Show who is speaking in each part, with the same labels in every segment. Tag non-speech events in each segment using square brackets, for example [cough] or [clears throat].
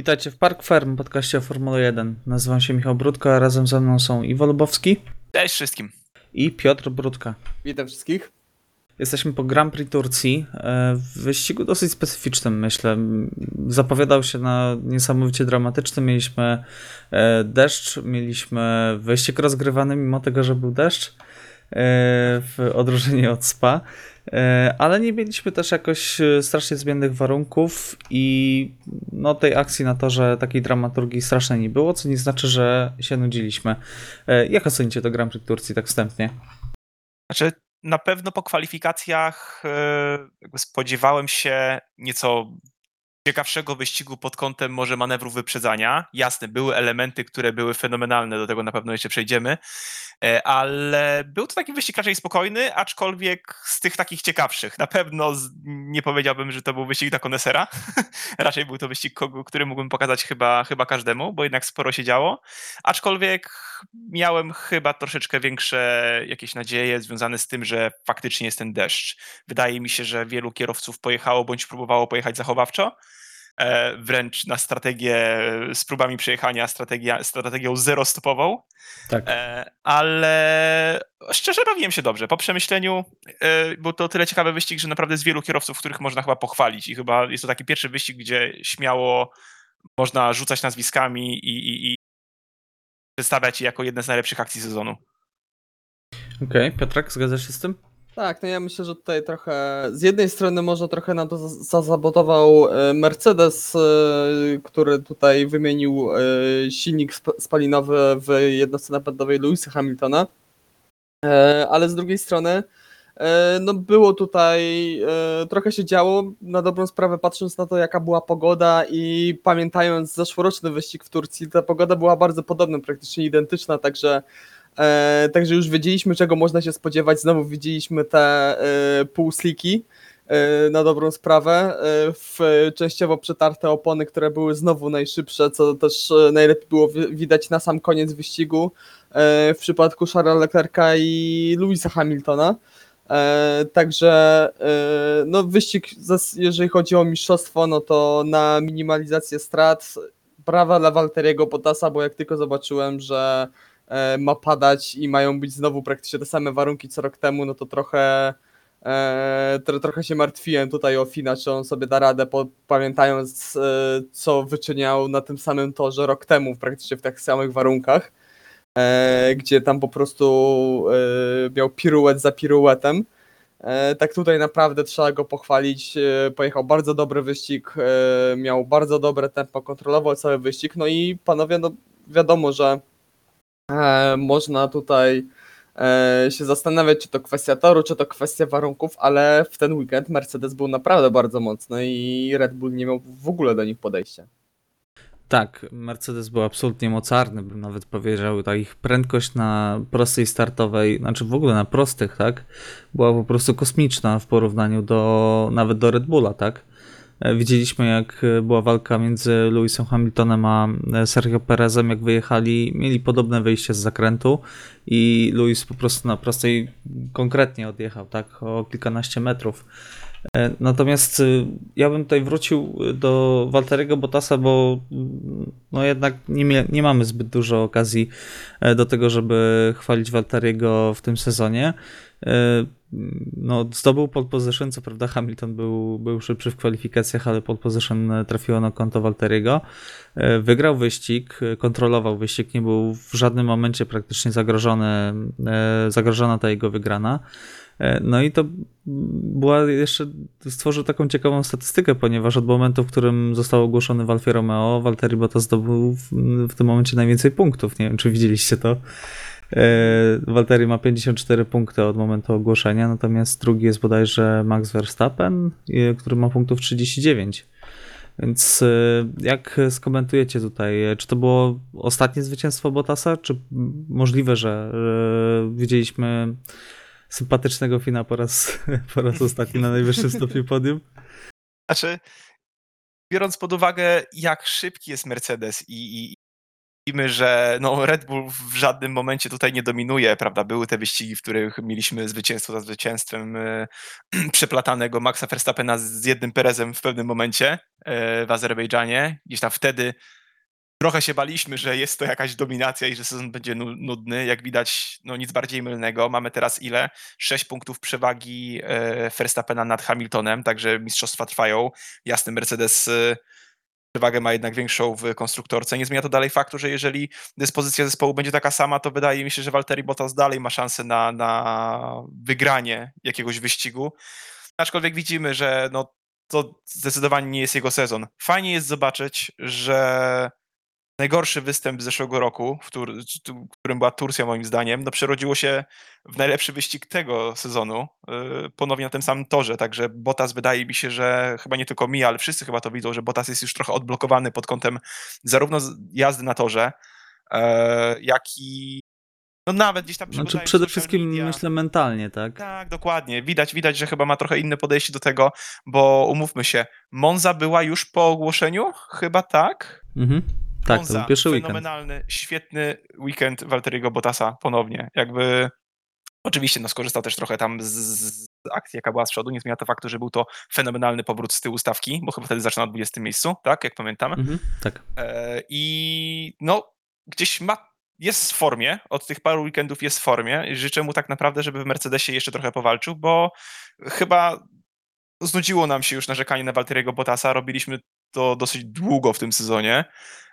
Speaker 1: Witajcie w Park Ferm, podcaście o Formule 1. Nazywam się Michał Brudka, a razem ze mną są Iwo Lubowski
Speaker 2: Cześć wszystkim.
Speaker 1: i Piotr Brudka.
Speaker 3: Witam wszystkich.
Speaker 1: Jesteśmy po Grand Prix Turcji, e, w wyścigu dosyć specyficznym myślę. Zapowiadał się na niesamowicie dramatyczny. Mieliśmy e, deszcz, mieliśmy wyścig rozgrywany mimo tego, że był deszcz w odróżnieniu od Spa. E, Ale nie mieliśmy też jakoś e, strasznie zmiennych warunków i no, tej akcji na torze takiej dramaturgii strasznej nie było, co nie znaczy, że się nudziliśmy. E, Jak ocenicie to Grand Prix Turcji tak wstępnie?
Speaker 2: Znaczy, na pewno po kwalifikacjach e, spodziewałem się nieco ciekawszego wyścigu pod kątem może manewru wyprzedzania. Jasne, były elementy, które były fenomenalne, do tego na pewno jeszcze przejdziemy, e, ale był to taki wyścig raczej spokojny, aczkolwiek z tych takich ciekawszych. Na pewno nie powiedziałbym, że to był wyścig dla konesera. [laughs] raczej był to wyścig, który mógłbym pokazać chyba, chyba każdemu, bo jednak sporo się działo. Aczkolwiek miałem chyba troszeczkę większe jakieś nadzieje związane z tym, że faktycznie jest ten deszcz. Wydaje mi się, że wielu kierowców pojechało bądź próbowało pojechać zachowawczo. E, wręcz na strategię z próbami przejechania, strategia, strategią zero-stopową.
Speaker 1: Tak.
Speaker 2: E, ale szczerze bawiłem się dobrze. Po przemyśleniu e, był to tyle ciekawy wyścig, że naprawdę z wielu kierowców, których można chyba pochwalić i chyba jest to taki pierwszy wyścig, gdzie śmiało można rzucać nazwiskami i, i, i przedstawiać je jako jedne z najlepszych akcji sezonu.
Speaker 1: Okej, Piotrek, zgadzasz się z tym?
Speaker 3: Tak, no ja myślę, że tutaj trochę, z jednej strony może trochę nam to za- zasabotował e, Mercedes, e, który tutaj wymienił e, silnik sp- spalinowy w jednostce napędowej Lewisa Hamiltona, ale z drugiej strony no było tutaj, trochę się działo, na dobrą sprawę patrząc na to jaka była pogoda i pamiętając zeszłoroczny wyścig w Turcji, ta pogoda była bardzo podobna, praktycznie identyczna, także E, także już wiedzieliśmy, czego można się spodziewać. Znowu widzieliśmy te e, półsliki e, na dobrą sprawę. E, w częściowo przetarte opony, które były znowu najszybsze, co też e, najlepiej było wi- widać na sam koniec wyścigu e, w przypadku Charlesa Leclerca i Louisa Hamiltona. Także no wyścig, jeżeli chodzi o mistrzostwo, no to na minimalizację strat brawa dla Walteriego Bottasa, bo jak tylko zobaczyłem, że ma padać i mają być znowu praktycznie te same warunki co rok temu, no to trochę e, tro, trochę się martwiłem tutaj o Fina, czy on sobie da radę, pamiętając e, co wyczyniał na tym samym torze rok temu, praktycznie w tych samych warunkach, e, gdzie tam po prostu e, miał piruet za piruetem. E, tak tutaj naprawdę trzeba go pochwalić. E, pojechał bardzo dobry wyścig, e, miał bardzo dobre tempo, kontrolował cały wyścig. No i panowie, no wiadomo, że e, można tutaj e, się zastanawiać, czy to kwestia toru, czy to kwestia warunków, ale w ten weekend Mercedes był naprawdę bardzo mocny i Red Bull nie miał w ogóle do nich podejścia.
Speaker 1: Tak, Mercedes był absolutnie mocarny, bym nawet powiedział. Ta ich prędkość na prostej startowej, znaczy w ogóle na prostych, tak, była po prostu kosmiczna w porównaniu do nawet do Red Bulla, tak. E, Widzieliśmy, jak e, była walka między Lewisem Hamiltonem a e, Sergio Perezem, jak wyjechali, mieli podobne wyjście z zakrętu i Lewis po prostu na prostej konkretnie odjechał, tak, o kilkanaście metrów. Natomiast ja bym tutaj wrócił do Walteriego Bottasa, bo mm, no jednak nie, nie mamy zbyt dużo okazji do tego, żeby chwalić Walteriego w tym sezonie. No, zdobył pole position, co prawda Hamilton był, był szybszy w kwalifikacjach, ale pole position e, trafiło na konto Walteriego. E, Wygrał wyścig, e, kontrolował wyścig, nie był w żadnym momencie praktycznie zagrożony, zagrożona ta jego wygrana. No i to była jeszcze, stworzył taką ciekawą statystykę, ponieważ od momentu, w którym został ogłoszony w Alfie Romeo, Valtteri Bottas zdobył w, w tym momencie najwięcej punktów. Nie wiem, czy widzieliście to. E, Valtteri ma 54 punkty od momentu ogłoszenia, natomiast drugi jest bodajże Max Verstappen, e, który ma punktów 39. Więc e, jak skomentujecie tutaj, czy to było ostatnie zwycięstwo Bottasa, czy możliwe, że widzieliśmy sympatycznego Fina po raz, [laughs] po raz ostatni na najwyższym stopniu podium?
Speaker 2: Znaczy, biorąc pod uwagę, jak szybki jest Mercedes i, i widzimy, że no, Red Bull w żadnym momencie tutaj nie dominuje, prawda? Były te wyścigi, w których mieliśmy zwycięstwo za zwycięstwem e, [clears throat] przeplatanego Maxa Verstappena z jednym Perezem w pewnym momencie e, w Azerbejdżanie. Gdzieś tam wtedy trochę się baliśmy, że jest to jakaś dominacja i że sezon będzie nu- nudny. Jak widać, no nic bardziej mylnego. Mamy teraz ile? Sześć punktów przewagi e, Verstappena nad Hamiltonem, także mistrzostwa trwają. Jasny Mercedes przewagę ma jednak większą w konstruktorce. Nie zmienia to dalej faktu, że jeżeli dyspozycja zespołu będzie taka sama, to wydaje mi się, że Valtteri Bottas dalej ma szansę na, na wygranie jakiegoś wyścigu. Aczkolwiek widzimy, że no, to zdecydowanie nie jest jego sezon. Fajnie jest zobaczyć, że najgorszy występ z zeszłego roku, w tur, tu- którym była Turcja moim zdaniem, no przerodziło się w najlepszy wyścig tego sezonu, yy, ponownie na tym samym torze, także Bottas wydaje mi się, że chyba nie tylko mi, ale wszyscy chyba to widzą, że Bottas jest już trochę odblokowany pod kątem zarówno jazdy na torze, e, jak i no nawet gdzieś tam
Speaker 1: Znaczy przede wszystkim
Speaker 2: media.
Speaker 1: myślę mentalnie, tak?
Speaker 2: Tak, dokładnie. Widać, widać, że chyba ma trochę inne podejście do tego, bo umówmy się, Monza była już po ogłoszeniu? Chyba tak?
Speaker 1: Mhm. Tak, to
Speaker 2: Monza,
Speaker 1: był pierwszy weekend.
Speaker 2: fenomenalny, świetny weekend Walteriego Bottasa ponownie. Jakby oczywiście no, skorzystał też trochę tam z, z akcji, jaka była z przodu. Nie zmienia to faktu, że był to fenomenalny powrót z tyłu stawki, bo chyba wtedy zaczynał na 20 miejscu, tak, jak pamiętam.
Speaker 1: Mhm. Tak.
Speaker 2: E, I no, gdzieś ma, jest w formie, od tych paru weekendów jest w formie. Życzę mu tak naprawdę, żeby w Mercedesie jeszcze trochę powalczył, bo chyba znudziło nam się już narzekanie na Walteriego Bottasa. Robiliśmy to dosyć długo w tym sezonie.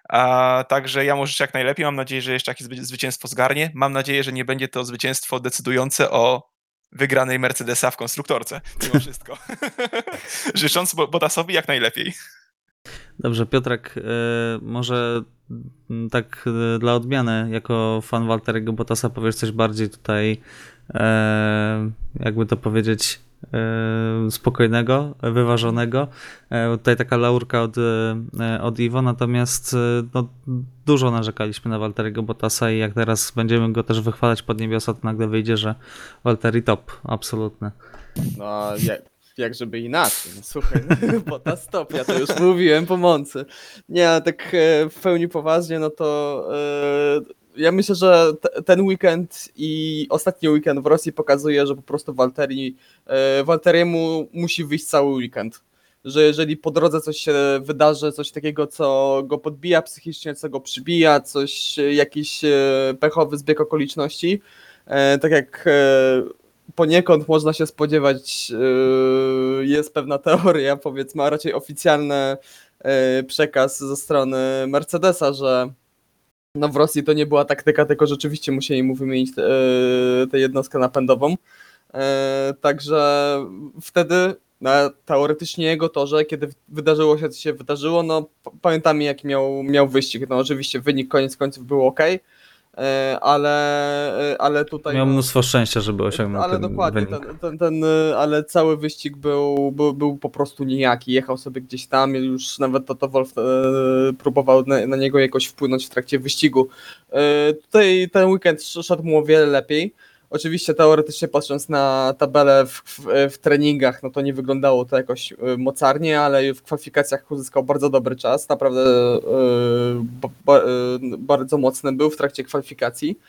Speaker 2: A, także ja życzę jak najlepiej. Mam nadzieję, że jeszcze jakieś zwy- zwycięstwo zgarnie. Mam nadzieję, że nie będzie to zwycięstwo decydujące o wygranej Mercedesa w konstruktorce, [laughs] mimo wszystko. [laughs] Życząc Bo- Bottasowi jak najlepiej.
Speaker 1: Dobrze, Piotrek, e, może tak e, dla odmiany, jako fan Walteriego Bottasa powiesz coś bardziej tutaj, e, jakby to powiedzieć, spokojnego, wyważonego. E, Tutaj taka laurka od, e, od Iwo, natomiast e, no, dużo narzekaliśmy na Walteriego Bottasa i jak teraz będziemy go też wychwalać pod niebiosa, to nagle wyjdzie, że Walteri top, absolutny.
Speaker 3: No, jak, jak żeby inaczej. No, słuchaj, [laughs] bo ta stop, ja to już mówiłem po mące. Nie, ale tak e, w pełni poważnie, no to e, ja myślę, że te, ten weekend i ostatni weekend w Rosji pokazuje, że po prostu Walteri, e, Walteriemu musi wyjść cały weekend. Że jeżeli po drodze coś się wydarzy, coś takiego, co go podbija psychicznie, co go przybija, coś, e, jakiś e, pechowy zbieg okoliczności, tak jak poniekąd można się spodziewać, jest pewna teoria, powiedzmy, a raczej oficjalny przekaz ze strony Mercedesa, że no w Rosji to nie była taktyka, tylko rzeczywiście musieli mu wymienić yy, tę jednostkę napędową. Yy, Także wtedy na teoretycznie jego torze, kiedy wydarzyło się, co się wydarzyło, no pamiętamy jaki miał, miał wyścig. No oczywiście wynik koniec końców był ok, ale, yy, ale tutaj...
Speaker 1: Miał
Speaker 3: no,
Speaker 1: mnóstwo szczęścia, żeby osiągnął
Speaker 3: ale
Speaker 1: ten
Speaker 3: dokładnie, ten, ten, ten, y, ale cały wyścig był, był, był po prostu nijaki. Jechał sobie gdzieś tam, już nawet Toto Wolf e, próbował na, na niego jakoś wpłynąć w trakcie wyścigu. E, tutaj ten weekend sz- szedł mu o wiele lepiej. Oczywiście teoretycznie patrząc na tabelę w, w, w treningach, no to nie wyglądało to jakoś e, mocarnie, ale w kwalifikacjach uzyskał bardzo dobry czas. Naprawdę e, ba, e, bardzo mocny był w trakcie kwalifikacji.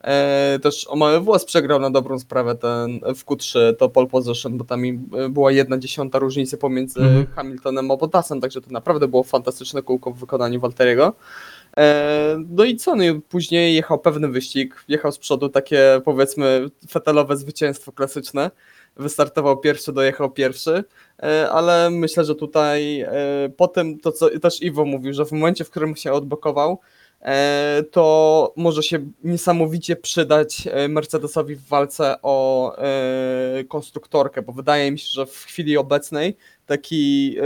Speaker 3: E, też o mały włos przegrał na dobrą sprawę ten w Q3 to pole position, bo tam e, była jedna dziesiąta różnicy pomiędzy
Speaker 1: Mhm.
Speaker 3: Hamiltonem a Bottasem, także to naprawdę było fantastyczne kółko w wykonaniu Walteriego. E, no i co, no i później jechał pewny wyścig, jechał z przodu takie powiedzmy fetelowe zwycięstwo klasyczne, wystartował pierwszy, dojechał pierwszy, e, ale myślę, że tutaj e, po tym, to co też Iwo mówił, że w momencie, w którym się odblokował, e, to może się niesamowicie przydać e, Mercedesowi w walce o e, konstruktorkę, bo wydaje mi się, że w chwili obecnej taki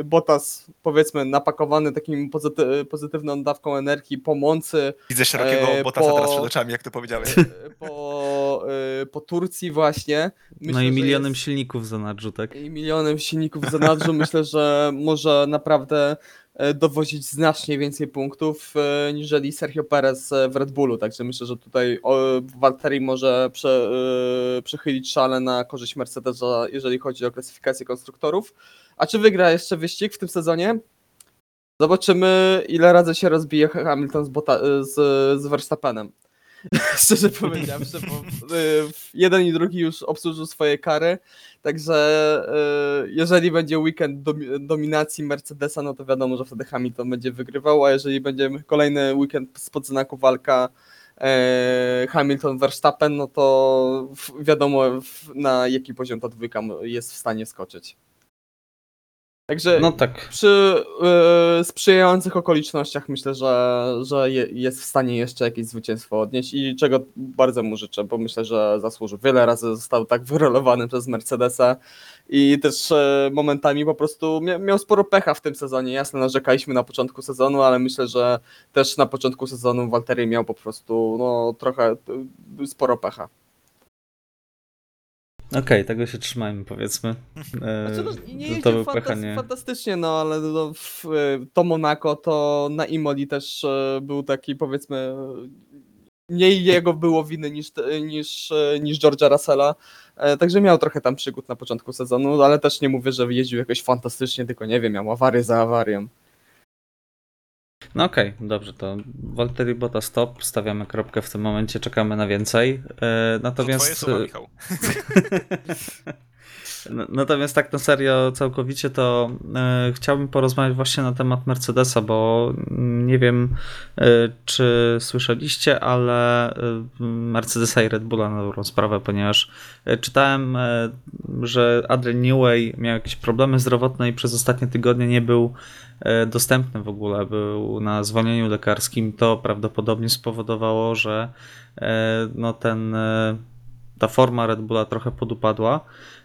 Speaker 3: e, Bottas, powiedzmy, napakowany takim pozyty, pozytywną dawką energii, pomocy
Speaker 2: Widzę szerokiego
Speaker 3: E,
Speaker 2: Bottasa
Speaker 3: po-
Speaker 2: teraz przed oczami, jak to powiedziałeś.
Speaker 3: e, po, e, po Turcji właśnie.
Speaker 1: No
Speaker 3: myślę,
Speaker 1: i
Speaker 3: że
Speaker 1: milionem
Speaker 3: jest-
Speaker 1: silników za nadrzu, tak?
Speaker 3: i milionem silników w zanadrzu myślę, że może naprawdę e, dowozić znacznie więcej punktów e, niżeli Sergio Perez e, w Red Bullu, także myślę, że tutaj o, Valtteri może prze, e, przechylić szale na korzyść Mercedesa, jeżeli chodzi o klasyfikację konstruktorów. A czy wygra jeszcze wyścig w tym sezonie? Zobaczymy, ile razy się rozbije Hamilton z, Bota, z, z Verstappenem. [laughs] Szczerze powiedziawszy, bo jeden i drugi już obsłużył swoje kary, także y, jeżeli będzie weekend domi- dominacji Mercedesa, no to wiadomo, że wtedy Hamilton będzie wygrywał, a jeżeli będzie kolejny weekend spod znaku walka e, Hamilton-Verstappen, no to wiadomo na jaki poziom ta dwójka jest w stanie skoczyć. Także
Speaker 1: No tak.
Speaker 3: przy e, sprzyjających okolicznościach myślę, że, że je, jest w stanie jeszcze jakieś zwycięstwo odnieść i czego bardzo mu życzę, bo myślę, że zasłużył. Wiele razy został tak wyrolowany przez Mercedesa i też e, momentami po prostu mia, miał sporo pecha w tym sezonie. Jasne, narzekaliśmy na początku sezonu, ale myślę, że też na początku sezonu Waltery miał po prostu no, trochę e, sporo pecha.
Speaker 1: Okej, tego się trzymajmy, powiedzmy. E,
Speaker 3: Znaczy, no, nie
Speaker 1: to był
Speaker 3: fantas-
Speaker 1: pecha, nie.
Speaker 3: fantastycznie, no ale no, w, to Monaco, to na Imoli też e, był taki powiedzmy mniej jego było winy niż, niż, e, niż George'a Russella, E, także miał trochę tam przygód na początku sezonu, ale też nie mówię, że jeździł jakoś fantastycznie, tylko nie wiem, miał awarię za awarią.
Speaker 1: No okej, dobrze, to Walteri Bota stop, stawiamy kropkę w tym momencie, czekamy na więcej. E,
Speaker 2: To twoje
Speaker 1: natomiast,
Speaker 2: słowa. [laughs]
Speaker 1: N- Natomiast tak na serio całkowicie to e, chciałbym porozmawiać właśnie na temat Mercedesa, bo nie wiem e, czy słyszeliście, ale e, Mercedesa i Red Bulla na dobrą sprawę, ponieważ e, czytałem, e, że Adrian Newey miał jakieś problemy zdrowotne i przez ostatnie tygodnie nie był e, dostępny w ogóle, był na zwolnieniu lekarskim. To prawdopodobnie spowodowało, że e, no ten e, ta forma Red Bulla trochę podupadła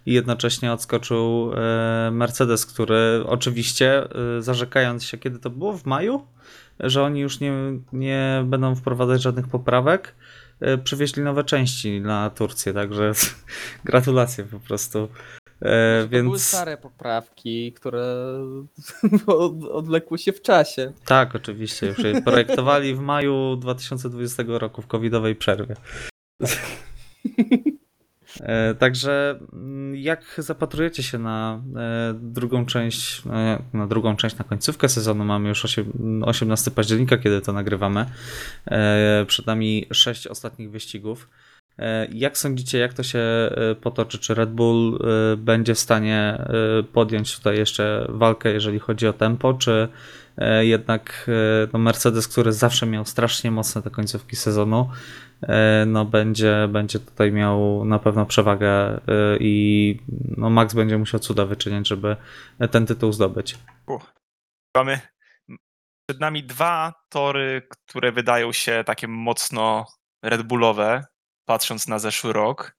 Speaker 1: i jednocześnie odskoczył e, Mercedes, który oczywiście e, zarzekając się, kiedy to było w maju, że oni już nie, nie będą wprowadzać żadnych poprawek, e, przywieźli nowe części na Turcję, także [laughs] gratulacje po prostu. E,
Speaker 3: To były
Speaker 1: więc
Speaker 3: stare poprawki, które [laughs] od- odlekły się w czasie.
Speaker 1: tak, oczywiście, już je projektowali w maju 2020 roku w covidowej przerwie. E, Także mm, jak zapatrujecie się na e, drugą część, e, na drugą część, na końcówkę sezonu, mamy już osiem- 18 października, kiedy to nagrywamy. Przed nami sześć ostatnich wyścigów. E, Jak sądzicie, jak to się e, potoczy? Czy Red Bull e, będzie w stanie podjąć tutaj jeszcze walkę, jeżeli chodzi o tempo, czy jednak no Mercedes, który zawsze miał strasznie mocne te końcówki sezonu, no będzie, będzie tutaj miał na pewno przewagę i no Max będzie musiał cuda wyczyniać, żeby ten tytuł zdobyć.
Speaker 2: Mamy przed nami dwa tory, które wydają się takie mocno Red Bullowe, patrząc na zeszły rok.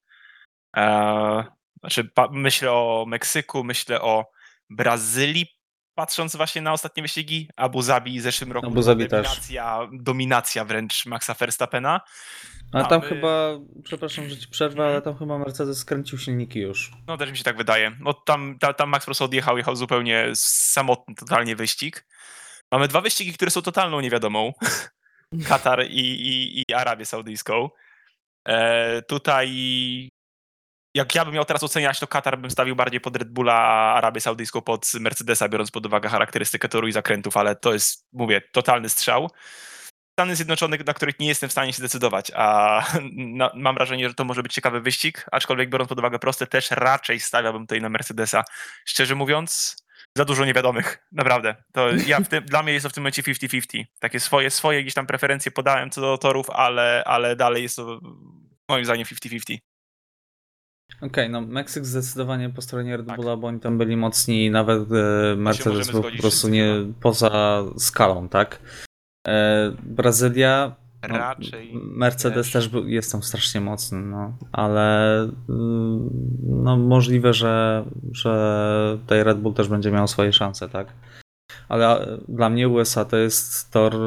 Speaker 2: Eee, znaczy, myślę o Meksyku, myślę o Brazylii, patrząc właśnie na ostatnie wyścigi. Abu Zabi w zeszłym roku.
Speaker 1: Abu Zabi też.
Speaker 2: dominacja, dominacja wręcz Maxa Verstappena.
Speaker 1: Ale tam
Speaker 2: Mamy-
Speaker 1: chyba, przepraszam, że ci przerwę, ale tam chyba Mercedes skręcił silniki już.
Speaker 2: No też mi się tak wydaje. No, tam, tam, tam Max po prostu odjechał, jechał zupełnie samotny totalnie wyścig. Mamy dwa wyścigi, które są totalną niewiadomą. [laughs] Katar i, i, i Arabię Saudyjską. E, tutaj jak ja bym miał teraz oceniać, to Katar bym stawił bardziej pod Red Bulla, a Arabię Saudyjską pod Mercedesa, biorąc pod uwagę charakterystykę toru i zakrętów, ale to jest, mówię, totalny strzał. Stany Zjednoczone, na których nie jestem w stanie się zdecydować, a [laughs] mam wrażenie, że to może być ciekawy wyścig, aczkolwiek biorąc pod uwagę proste, też raczej stawiałbym tutaj na Mercedesa. Szczerze mówiąc, za dużo niewiadomych, naprawdę. To ja tym, dla mnie jest to w tym momencie 50-50. Takie swoje, swoje gdzieś tam preferencje podałem co do torów, ale, ale dalej jest to moim zdaniem 50-50.
Speaker 1: Okej, no Meksyk zdecydowanie po stronie Red
Speaker 2: Tak.
Speaker 1: Bulla, bo oni tam byli mocni i nawet e, Mercedes był po prostu nie
Speaker 2: chyba.
Speaker 1: poza skalą, tak? E, Brazylia, no,
Speaker 2: Raczej
Speaker 1: Mercedes
Speaker 2: też.
Speaker 1: też, był, jest tam strasznie mocny, no, ale mm, no, możliwe, że, że tutaj Red Bull też będzie miał swoje szanse, tak? Ale dla mnie USA to jest tor e,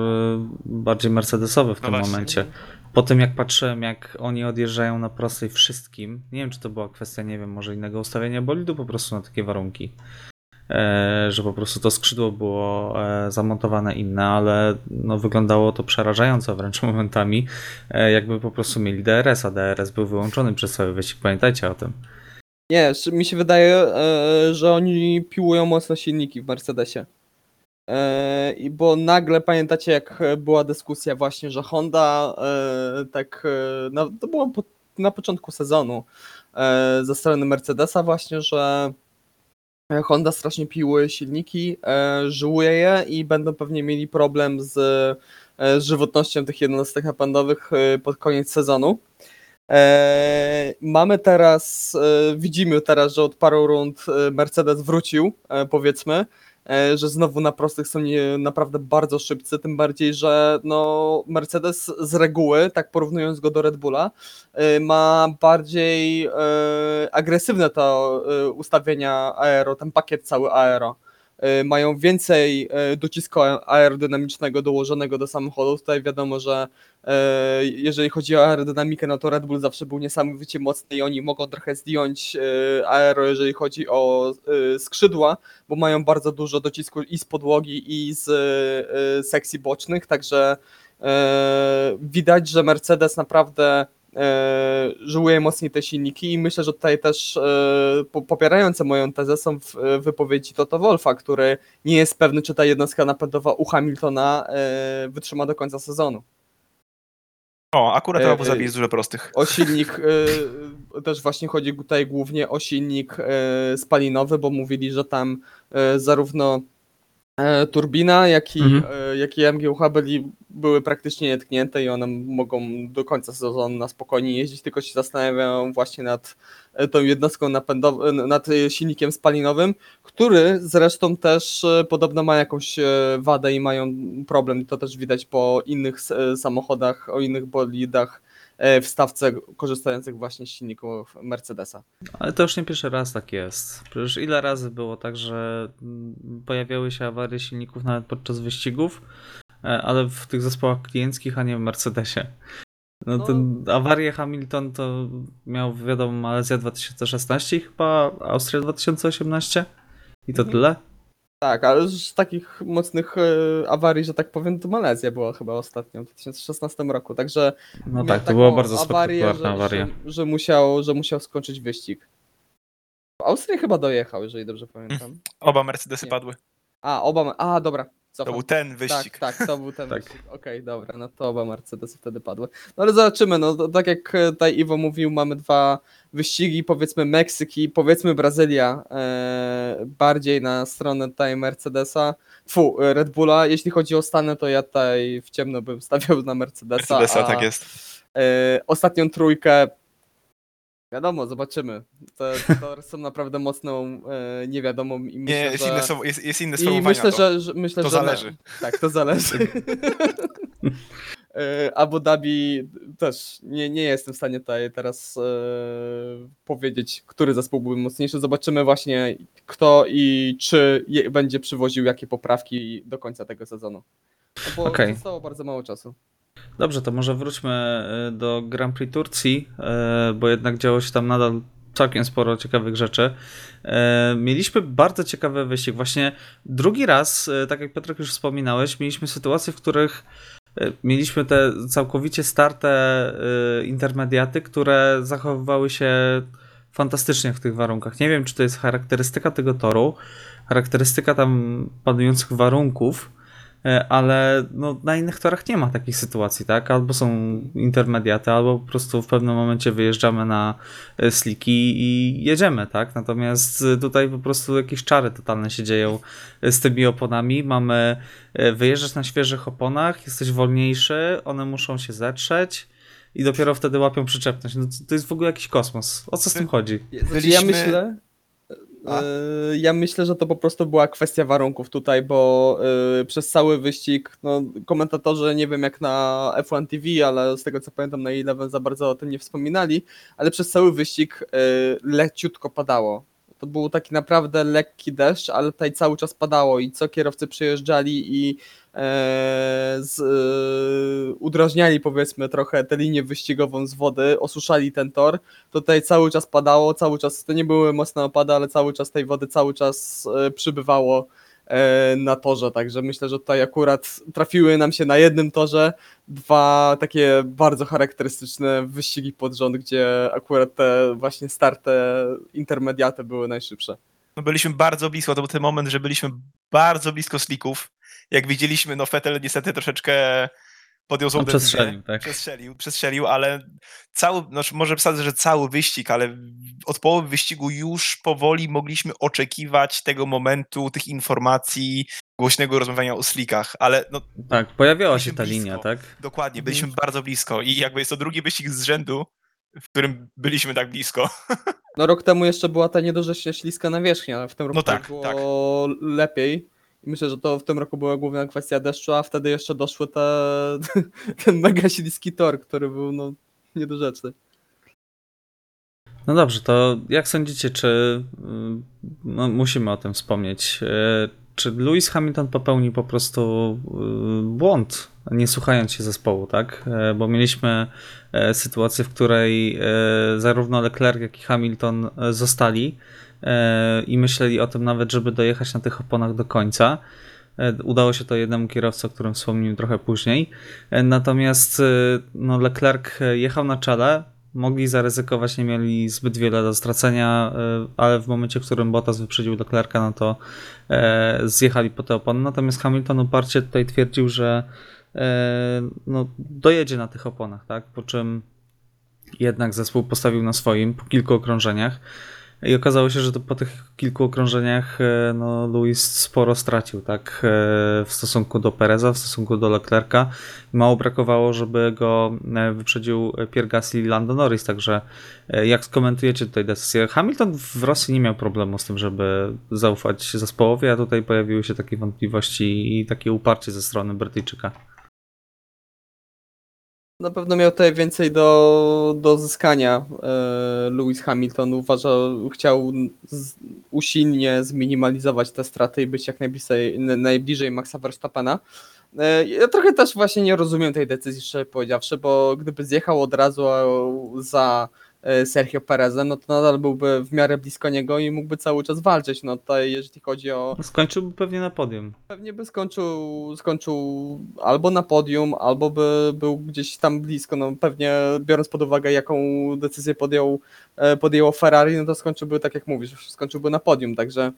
Speaker 1: bardziej Mercedesowy w
Speaker 2: No
Speaker 1: tym
Speaker 2: właśnie.
Speaker 1: momencie. Po tym jak patrzyłem, jak oni odjeżdżają na prostej wszystkim, nie wiem czy to była kwestia, nie wiem, może innego ustawienia bolidu po prostu na takie warunki. E, że po prostu to skrzydło było e, zamontowane inne, ale no, wyglądało to przerażająco wręcz [laughs] momentami, e, jakby po prostu mieli DRS, a DRS był wyłączony przez cały wyścig. Pamiętajcie o tym.
Speaker 3: Nie, mi się wydaje, że oni piłują mocno silniki w Mercedesie. I bo nagle pamiętacie, jak była dyskusja właśnie, że Honda tak, na, to było na początku sezonu ze strony Mercedesa właśnie, że Honda strasznie piły silniki, e, żyłuje je i będą pewnie mieli problem z, e, z żywotnością tych jednostek napędowych e, pod koniec sezonu. Mamy teraz, widzimy teraz, że od paru rund Mercedes wrócił, powiedzmy, że znowu na prostych są naprawdę bardzo szybcy, tym bardziej, że no, Mercedes z reguły, tak porównując go do Red Bulla, e, ma bardziej e, agresywne to e, ustawienia aero, ten pakiet cały aero. E, Mają więcej e, docisku aerodynamicznego dołożonego do samochodu. Tutaj wiadomo, że e, jeżeli chodzi o aerodynamikę, no to Red Bull zawsze był niesamowicie mocny i oni mogą trochę zdjąć e, aero, jeżeli chodzi o e, skrzydła, bo mają bardzo dużo docisku i z podłogi, i z e, sekcji bocznych, także e, widać, że Mercedes naprawdę e, żyłuje mocniej te silniki i myślę, że tutaj też e, po- popierające moją tezę są w, e, wypowiedzi Toto Wolfa, który nie jest pewny, czy ta jednostka napędowa u Hamiltona e, wytrzyma do końca sezonu.
Speaker 2: O, akurat na obu
Speaker 3: e,
Speaker 2: jest dużo prostych.
Speaker 3: O silnik, e, też właśnie chodzi tutaj głównie o silnik e, spalinowy, bo mówili, że tam e, zarówno turbina, jak i,
Speaker 1: Mhm.
Speaker 3: e, jak i MGUH byli, były praktycznie nietknięte i one mogą do końca sezonu na spokojnie jeździć, tylko się zastanawiają właśnie nad e, tą jednostką napędową, nad e, silnikiem spalinowym, który zresztą też e, podobno ma jakąś e, wadę i mają problem. To też widać po innych e, samochodach, o innych bolidach e, w stawce korzystających właśnie z silników Mercedesa.
Speaker 1: Ale to już nie pierwszy raz tak jest. Przecież ile razy było tak, że pojawiały się awarie silników nawet podczas wyścigów, e, ale w tych zespołach klienckich, a nie w Mercedesie. No,
Speaker 3: No.
Speaker 1: ten awarię Hamilton to miał wiadomo Malezja 2016 i chyba Austria 2018 i to
Speaker 3: Mhm.
Speaker 1: tyle.
Speaker 3: Tak, ale z takich mocnych e, awarii, że tak powiem, to Malezja była chyba ostatnią w 2016 roku, także
Speaker 1: No
Speaker 3: miał
Speaker 1: tak, to
Speaker 3: taką
Speaker 1: była bardzo
Speaker 3: awarię,
Speaker 1: spektakularna
Speaker 3: że,
Speaker 1: awaria.
Speaker 3: Że, że, musiał, że musiał skończyć wyścig. W Austrii chyba dojechał, jeżeli dobrze pamiętam.
Speaker 2: Oba Mercedesy
Speaker 3: Nie.
Speaker 2: padły.
Speaker 3: A, oba, a dobra,
Speaker 2: To
Speaker 3: cofam.
Speaker 2: był ten wyścig.
Speaker 3: Tak, tak, to był ten [laughs]
Speaker 1: Tak.
Speaker 3: wyścig. Okej, dobra, no to oba Mercedesy wtedy padły. No ale zobaczymy, no to, tak jak e, tutaj Iwo mówił, mamy dwa wyścigi, powiedzmy Meksyk i powiedzmy Brazylia, e, bardziej na stronę tutaj Mercedesa, fu, e, Red Bulla. Jeśli chodzi o Stany, to ja tutaj w ciemno bym stawiał na Mercedesa.
Speaker 2: Mercedesa,
Speaker 3: a,
Speaker 2: tak jest.
Speaker 3: E, ostatnią trójkę, wiadomo, zobaczymy. To, to [laughs] są naprawdę mocną e, niewiadomą i myślę,
Speaker 2: Nie, jest
Speaker 3: że...
Speaker 2: inne, słowo- jest, jest inne
Speaker 3: I
Speaker 2: sformułowanie
Speaker 3: myślę,
Speaker 2: na to.
Speaker 3: że, że myślę,
Speaker 2: To
Speaker 3: że
Speaker 2: zależy.
Speaker 3: tak, to zależy. [laughs] E, Abu Dhabi też nie, nie jestem w stanie tutaj teraz e, powiedzieć, który zespół był mocniejszy. Zobaczymy właśnie kto i czy je, będzie przywoził jakie poprawki do końca tego sezonu. No bo
Speaker 1: Okej.
Speaker 3: zostało bardzo mało czasu.
Speaker 1: Dobrze, to może wróćmy y, do Grand Prix Turcji, y, bo jednak działo się tam nadal całkiem sporo ciekawych rzeczy. Y, Mieliśmy bardzo ciekawy wyścig. Właśnie drugi raz, tak jak Piotrek już wspominałeś, mieliśmy sytuacje, w których mieliśmy te całkowicie starte intermediaty, które zachowywały się fantastycznie w tych warunkach. Nie wiem, czy to jest charakterystyka tego toru, charakterystyka tam panujących warunków, E, ale no, na innych torach nie ma takich sytuacji, tak? Albo są intermediaty, albo po prostu w pewnym momencie wyjeżdżamy na e, sliki i jedziemy, tak? Natomiast e, tutaj po prostu jakieś czary totalne się dzieją e, z tymi oponami. Mamy e, wyjeżdżać na świeżych oponach, jesteś wolniejszy, one muszą się zetrzeć i dopiero wtedy łapią przyczepność. No, to- jest w ogóle jakiś kosmos. O co z tym chodzi?
Speaker 3: Znaczy, ja
Speaker 2: Byliśmy-
Speaker 3: myślę. E, Ja myślę, że to po prostu była kwestia warunków tutaj, bo e, przez cały wyścig, no, komentatorzy nie wiem jak na F1 TV, ale z tego co pamiętam na Eleven za bardzo o tym nie wspominali, ale przez cały wyścig e, leciutko padało. To był taki naprawdę lekki deszcz, ale tutaj cały czas padało i co kierowcy przyjeżdżali i z, e, udrażniali powiedzmy trochę tę linię wyścigową z wody, osuszali ten tor, to tutaj cały czas padało, cały czas, to nie były mocne opady, ale cały czas tej wody cały czas e, przybywało e, na torze, także myślę, że tutaj akurat trafiły nam się na jednym torze dwa takie bardzo charakterystyczne wyścigi pod rząd, gdzie akurat te właśnie starte intermediaty były najszybsze.
Speaker 2: No byliśmy bardzo blisko, to był ten moment, że byliśmy bardzo blisko slików. Jak widzieliśmy, no Fetel niestety troszeczkę podjął złą
Speaker 1: On
Speaker 2: decyzję.
Speaker 1: przestrzelił, tak.
Speaker 2: Przestrzelił, przestrzelił, ale cały, znaczy może wsadzę, że cały wyścig, ale od połowy wyścigu już powoli mogliśmy oczekiwać tego momentu, tych informacji, głośnego rozmawiania o slikach, ale no
Speaker 1: Tak, pojawiała się ta
Speaker 2: blisko.
Speaker 1: linia, tak?
Speaker 2: dokładnie, byliśmy bardzo blisko i jakby jest to drugi wyścig z rzędu, w którym byliśmy tak blisko.
Speaker 3: No rok temu jeszcze była ta nieduże śliska nawierzchnia, ale w tym roku
Speaker 2: No tak,
Speaker 3: było lepiej. I myślę, że to w tym roku była główna kwestia deszczu, a wtedy jeszcze doszły te, [laughs] ten mega śliski tor, który był no niedorzeczny.
Speaker 1: No dobrze, to jak sądzicie, czy y, no, musimy o tym wspomnieć? y, Czy Lewis Hamilton popełnił po prostu y, błąd, nie słuchając się zespołu, tak? Bo mieliśmy sytuację, w której zarówno Leclerc, jak i Hamilton zostali i myśleli o tym nawet, żeby dojechać na tych oponach do końca. E, Udało się to jednemu kierowcy, o którym wspomniałem trochę później. E, Natomiast e, no, Leclerc e, jechał na czele, mogli zaryzykować, nie mieli zbyt wiele do stracenia, e, ale w momencie, w którym Bottas wyprzedził Leclerca, no to e, zjechali po te opony. Natomiast Hamilton uparcie tutaj twierdził, że e, no, dojedzie na tych oponach, tak? Po czym jednak zespół postawił na swoim po kilku okrążeniach. I okazało się, że po tych kilku okrążeniach e, no, Luis sporo stracił, tak? e, W stosunku do Pereza, w stosunku do Leclerca. Mało brakowało, żeby go e, wyprzedził Pierre Gasly i Lando Norris, także jak skomentujecie tutaj decyzję? Hamilton w Rosji nie miał problemu z tym, żeby zaufać zespołowi, a tutaj pojawiły się takie wątpliwości i takie uparcie ze strony Brytyjczyka.
Speaker 3: Na pewno miał tutaj więcej do, do zyskania e, Lewis Hamilton. Uważał, chciał z, usilnie zminimalizować te straty i być jak najbliżej, najbliżej Maxa Verstappena. E, ja trochę też właśnie nie rozumiem tej decyzji, szczerze powiedziawszy, bo gdyby zjechał od razu za Sergio Perezem, no to nadal byłby w miarę blisko niego i mógłby cały czas walczyć. No tutaj jeżeli chodzi o
Speaker 1: Skończyłby pewnie na podium.
Speaker 3: Pewnie by skończył, skończył albo na podium, albo by był gdzieś tam blisko. No pewnie biorąc pod uwagę, jaką decyzję podjął, e, podjęło Ferrari, no to skończyłby, tak jak mówisz, skończyłby na podium, także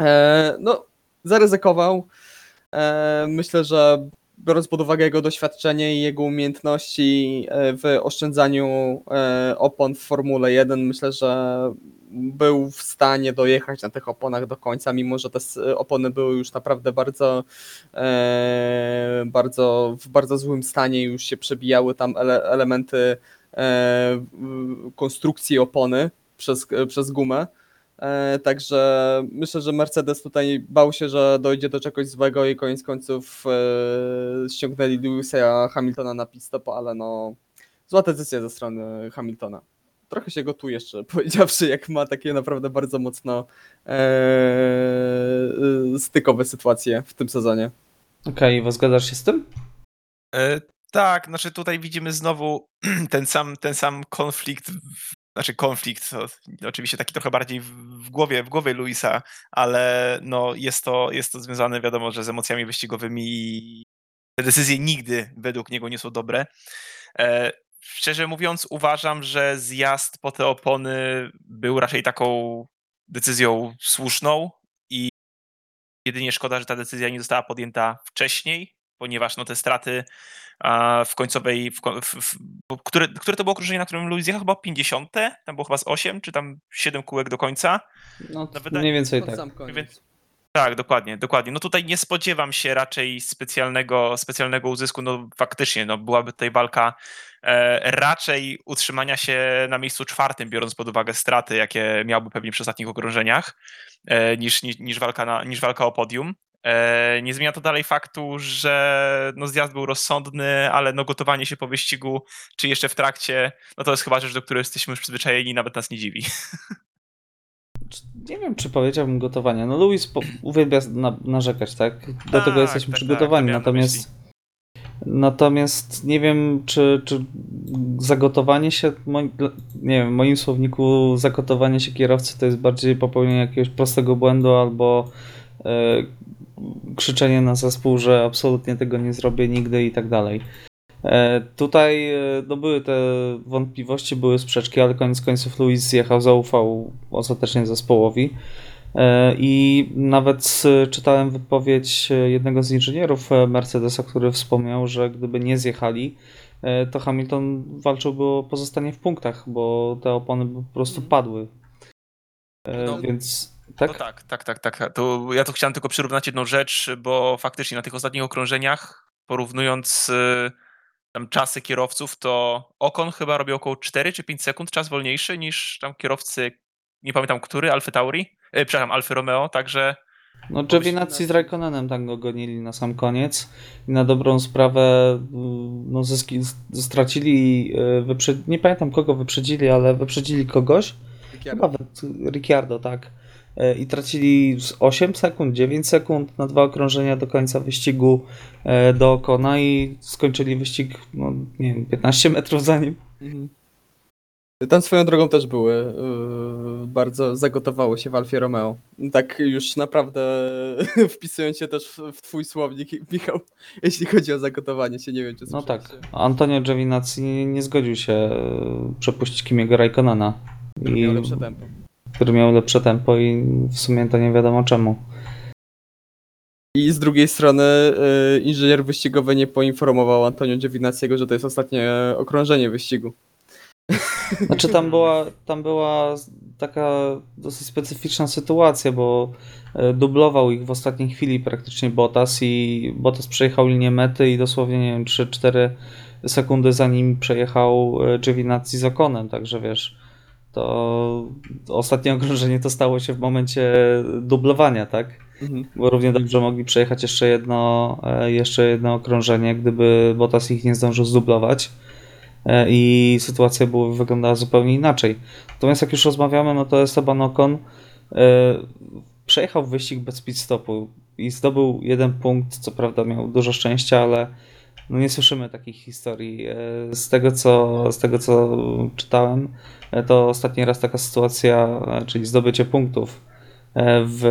Speaker 3: e, no zaryzykował. E, myślę, że biorąc pod uwagę jego doświadczenie i jego umiejętności e, w oszczędzaniu e, opon w Formule 1, myślę, że był w stanie dojechać na tych oponach do końca, mimo że te opony były już naprawdę bardzo, e, bardzo w bardzo złym stanie, już się przebijały tam ele, elementy konstrukcji opony przez, przez gumę. E, Także myślę, że Mercedes tutaj bał się, że dojdzie do czegoś złego i koniec końców e, ściągnęli Lewisa Hamiltona na pit stop, ale no zła decyzja ze strony Hamiltona. Trochę się gotuje jeszcze, [laughs] powiedziawszy, jak ma takie naprawdę bardzo mocno e, stykowe sytuacje w tym sezonie.
Speaker 1: Okej, okay, zgadzasz się z tym?
Speaker 2: E, tak, znaczy tutaj widzimy znowu [clears throat] ten sam, ten sam konflikt, w- znaczy konflikt, oczywiście taki trochę bardziej w, w głowie, w głowie Luisa, ale no jest to, jest to związane wiadomo, że z emocjami wyścigowymi i te decyzje nigdy według niego nie są dobre. E, szczerze mówiąc uważam, że zjazd po te opony był raczej taką decyzją słuszną i jedynie szkoda, że ta decyzja nie została podjęta wcześniej, ponieważ no te straty w końcowej, w, w, w, które, które to było okrążenie, na którym Luis jechał? Chyba 50, tam było chyba z 8, czy tam 7 kółek do końca.
Speaker 1: No,
Speaker 2: No, wydaje-
Speaker 1: mniej więcej tak.
Speaker 2: Tak, dokładnie, dokładnie. No tutaj nie spodziewam się raczej specjalnego, specjalnego uzysku. No faktycznie, no byłaby tutaj walka e, raczej utrzymania się na miejscu czwartym, biorąc pod uwagę straty, jakie miałby pewnie przy ostatnich okrążeniach, e, niż, niż, niż, walka na, niż walka o podium. E, nie zmienia to dalej faktu, że no zjazd był rozsądny, ale no gotowanie się po wyścigu, czy jeszcze w trakcie, no to jest chyba rzecz, do której jesteśmy już przyzwyczajeni i nawet nas nie dziwi. [laughs]
Speaker 1: Nie wiem, czy powiedziałbym gotowania. No, Louis po- uwielbia na, narzekać, tak? Do
Speaker 2: Tak,
Speaker 1: tego jesteśmy
Speaker 2: tak, tak,
Speaker 1: przygotowani.
Speaker 2: na
Speaker 1: natomiast, natomiast nie wiem, czy, czy zagotowanie się, nie wiem, w moim słowniku zagotowanie się kierowcy to jest bardziej popełnienie jakiegoś prostego błędu albo e, krzyczenie na zespół, że absolutnie tego nie zrobię nigdy i tak dalej. E, Tutaj e, no były te wątpliwości, były sprzeczki, ale koniec końców Luis zjechał, zaufał ostatecznie zespołowi. E, I nawet czytałem wypowiedź jednego z inżynierów Mercedesa, który wspomniał, że gdyby nie zjechali, to Hamilton walczyłby o pozostanie w punktach, bo te opony po prostu
Speaker 3: Mhm.
Speaker 1: padły.
Speaker 2: No,
Speaker 1: Więc
Speaker 2: No
Speaker 1: tak?
Speaker 2: tak, tak, tak, tak. To ja tu chciałem tylko przyrównać jedną rzecz, bo faktycznie na tych ostatnich okrążeniach, porównując y, tam czasy kierowców, to Ocon chyba robi około 4 czy 5 sekund czas wolniejszy niż tam kierowcy, nie pamiętam który, Alfa Tauri, e, przepraszam, Alfa Romeo, także
Speaker 1: No Giovinazzi z Raikkonenem tak go gonili na sam koniec i na dobrą sprawę mm, no, zyski, stracili, e, wyprze... nie pamiętam kogo wyprzedzili, ale wyprzedzili kogoś, chyba wy- Ricciardo, tak. E, I tracili z 8 sekund, 9 sekund na dwa okrążenia do końca wyścigu e, do Okona i skończyli wyścig, no nie wiem, 15 metrów za nim.
Speaker 3: Mhm. Tam swoją drogą też były, yy, bardzo zagotowało się w Alfie Romeo. Tak już naprawdę [laughs] wpisując się też w, twój słownik, Michał, jeśli chodzi o zagotowanie się, nie wiem czy
Speaker 1: No tak. Antonio Giovinazzi nie, nie zgodził się e, przepuścić Kimiego Raikkonena. I-
Speaker 3: Miał lepsze tempo.
Speaker 1: Który miał lepsze tempo i w sumie to nie wiadomo czemu.
Speaker 3: I z drugiej strony yy, inżynier wyścigowy nie poinformował Antonio Giovinazziego, że to jest ostatnie okrążenie wyścigu. [laughs]
Speaker 1: Znaczy tam była, tam była taka dosyć specyficzna sytuacja, bo e, dublował ich w ostatniej chwili praktycznie Bottas i Bottas przejechał linię mety i dosłownie nie wiem 3-4 sekundy zanim przejechał e, Giovinazzi z Okonem, także wiesz, to ostatnie okrążenie to stało się w momencie dublowania, tak?
Speaker 3: Mhm.
Speaker 1: Bo równie dobrze mogli przejechać jeszcze jedno, e, jeszcze jedno okrążenie, gdyby Bottas ich nie zdążył zdublować e, i sytuacja była, wyglądała zupełnie inaczej. Natomiast jak już rozmawiamy, no to Esteban Ocon e, przejechał wyścig bez pit stopu i zdobył jeden punkt, co prawda miał dużo szczęścia, ale no nie słyszymy takich historii. Z tego co, z tego, co czytałem, to ostatni raz taka sytuacja, e, czyli zdobycie punktów e, w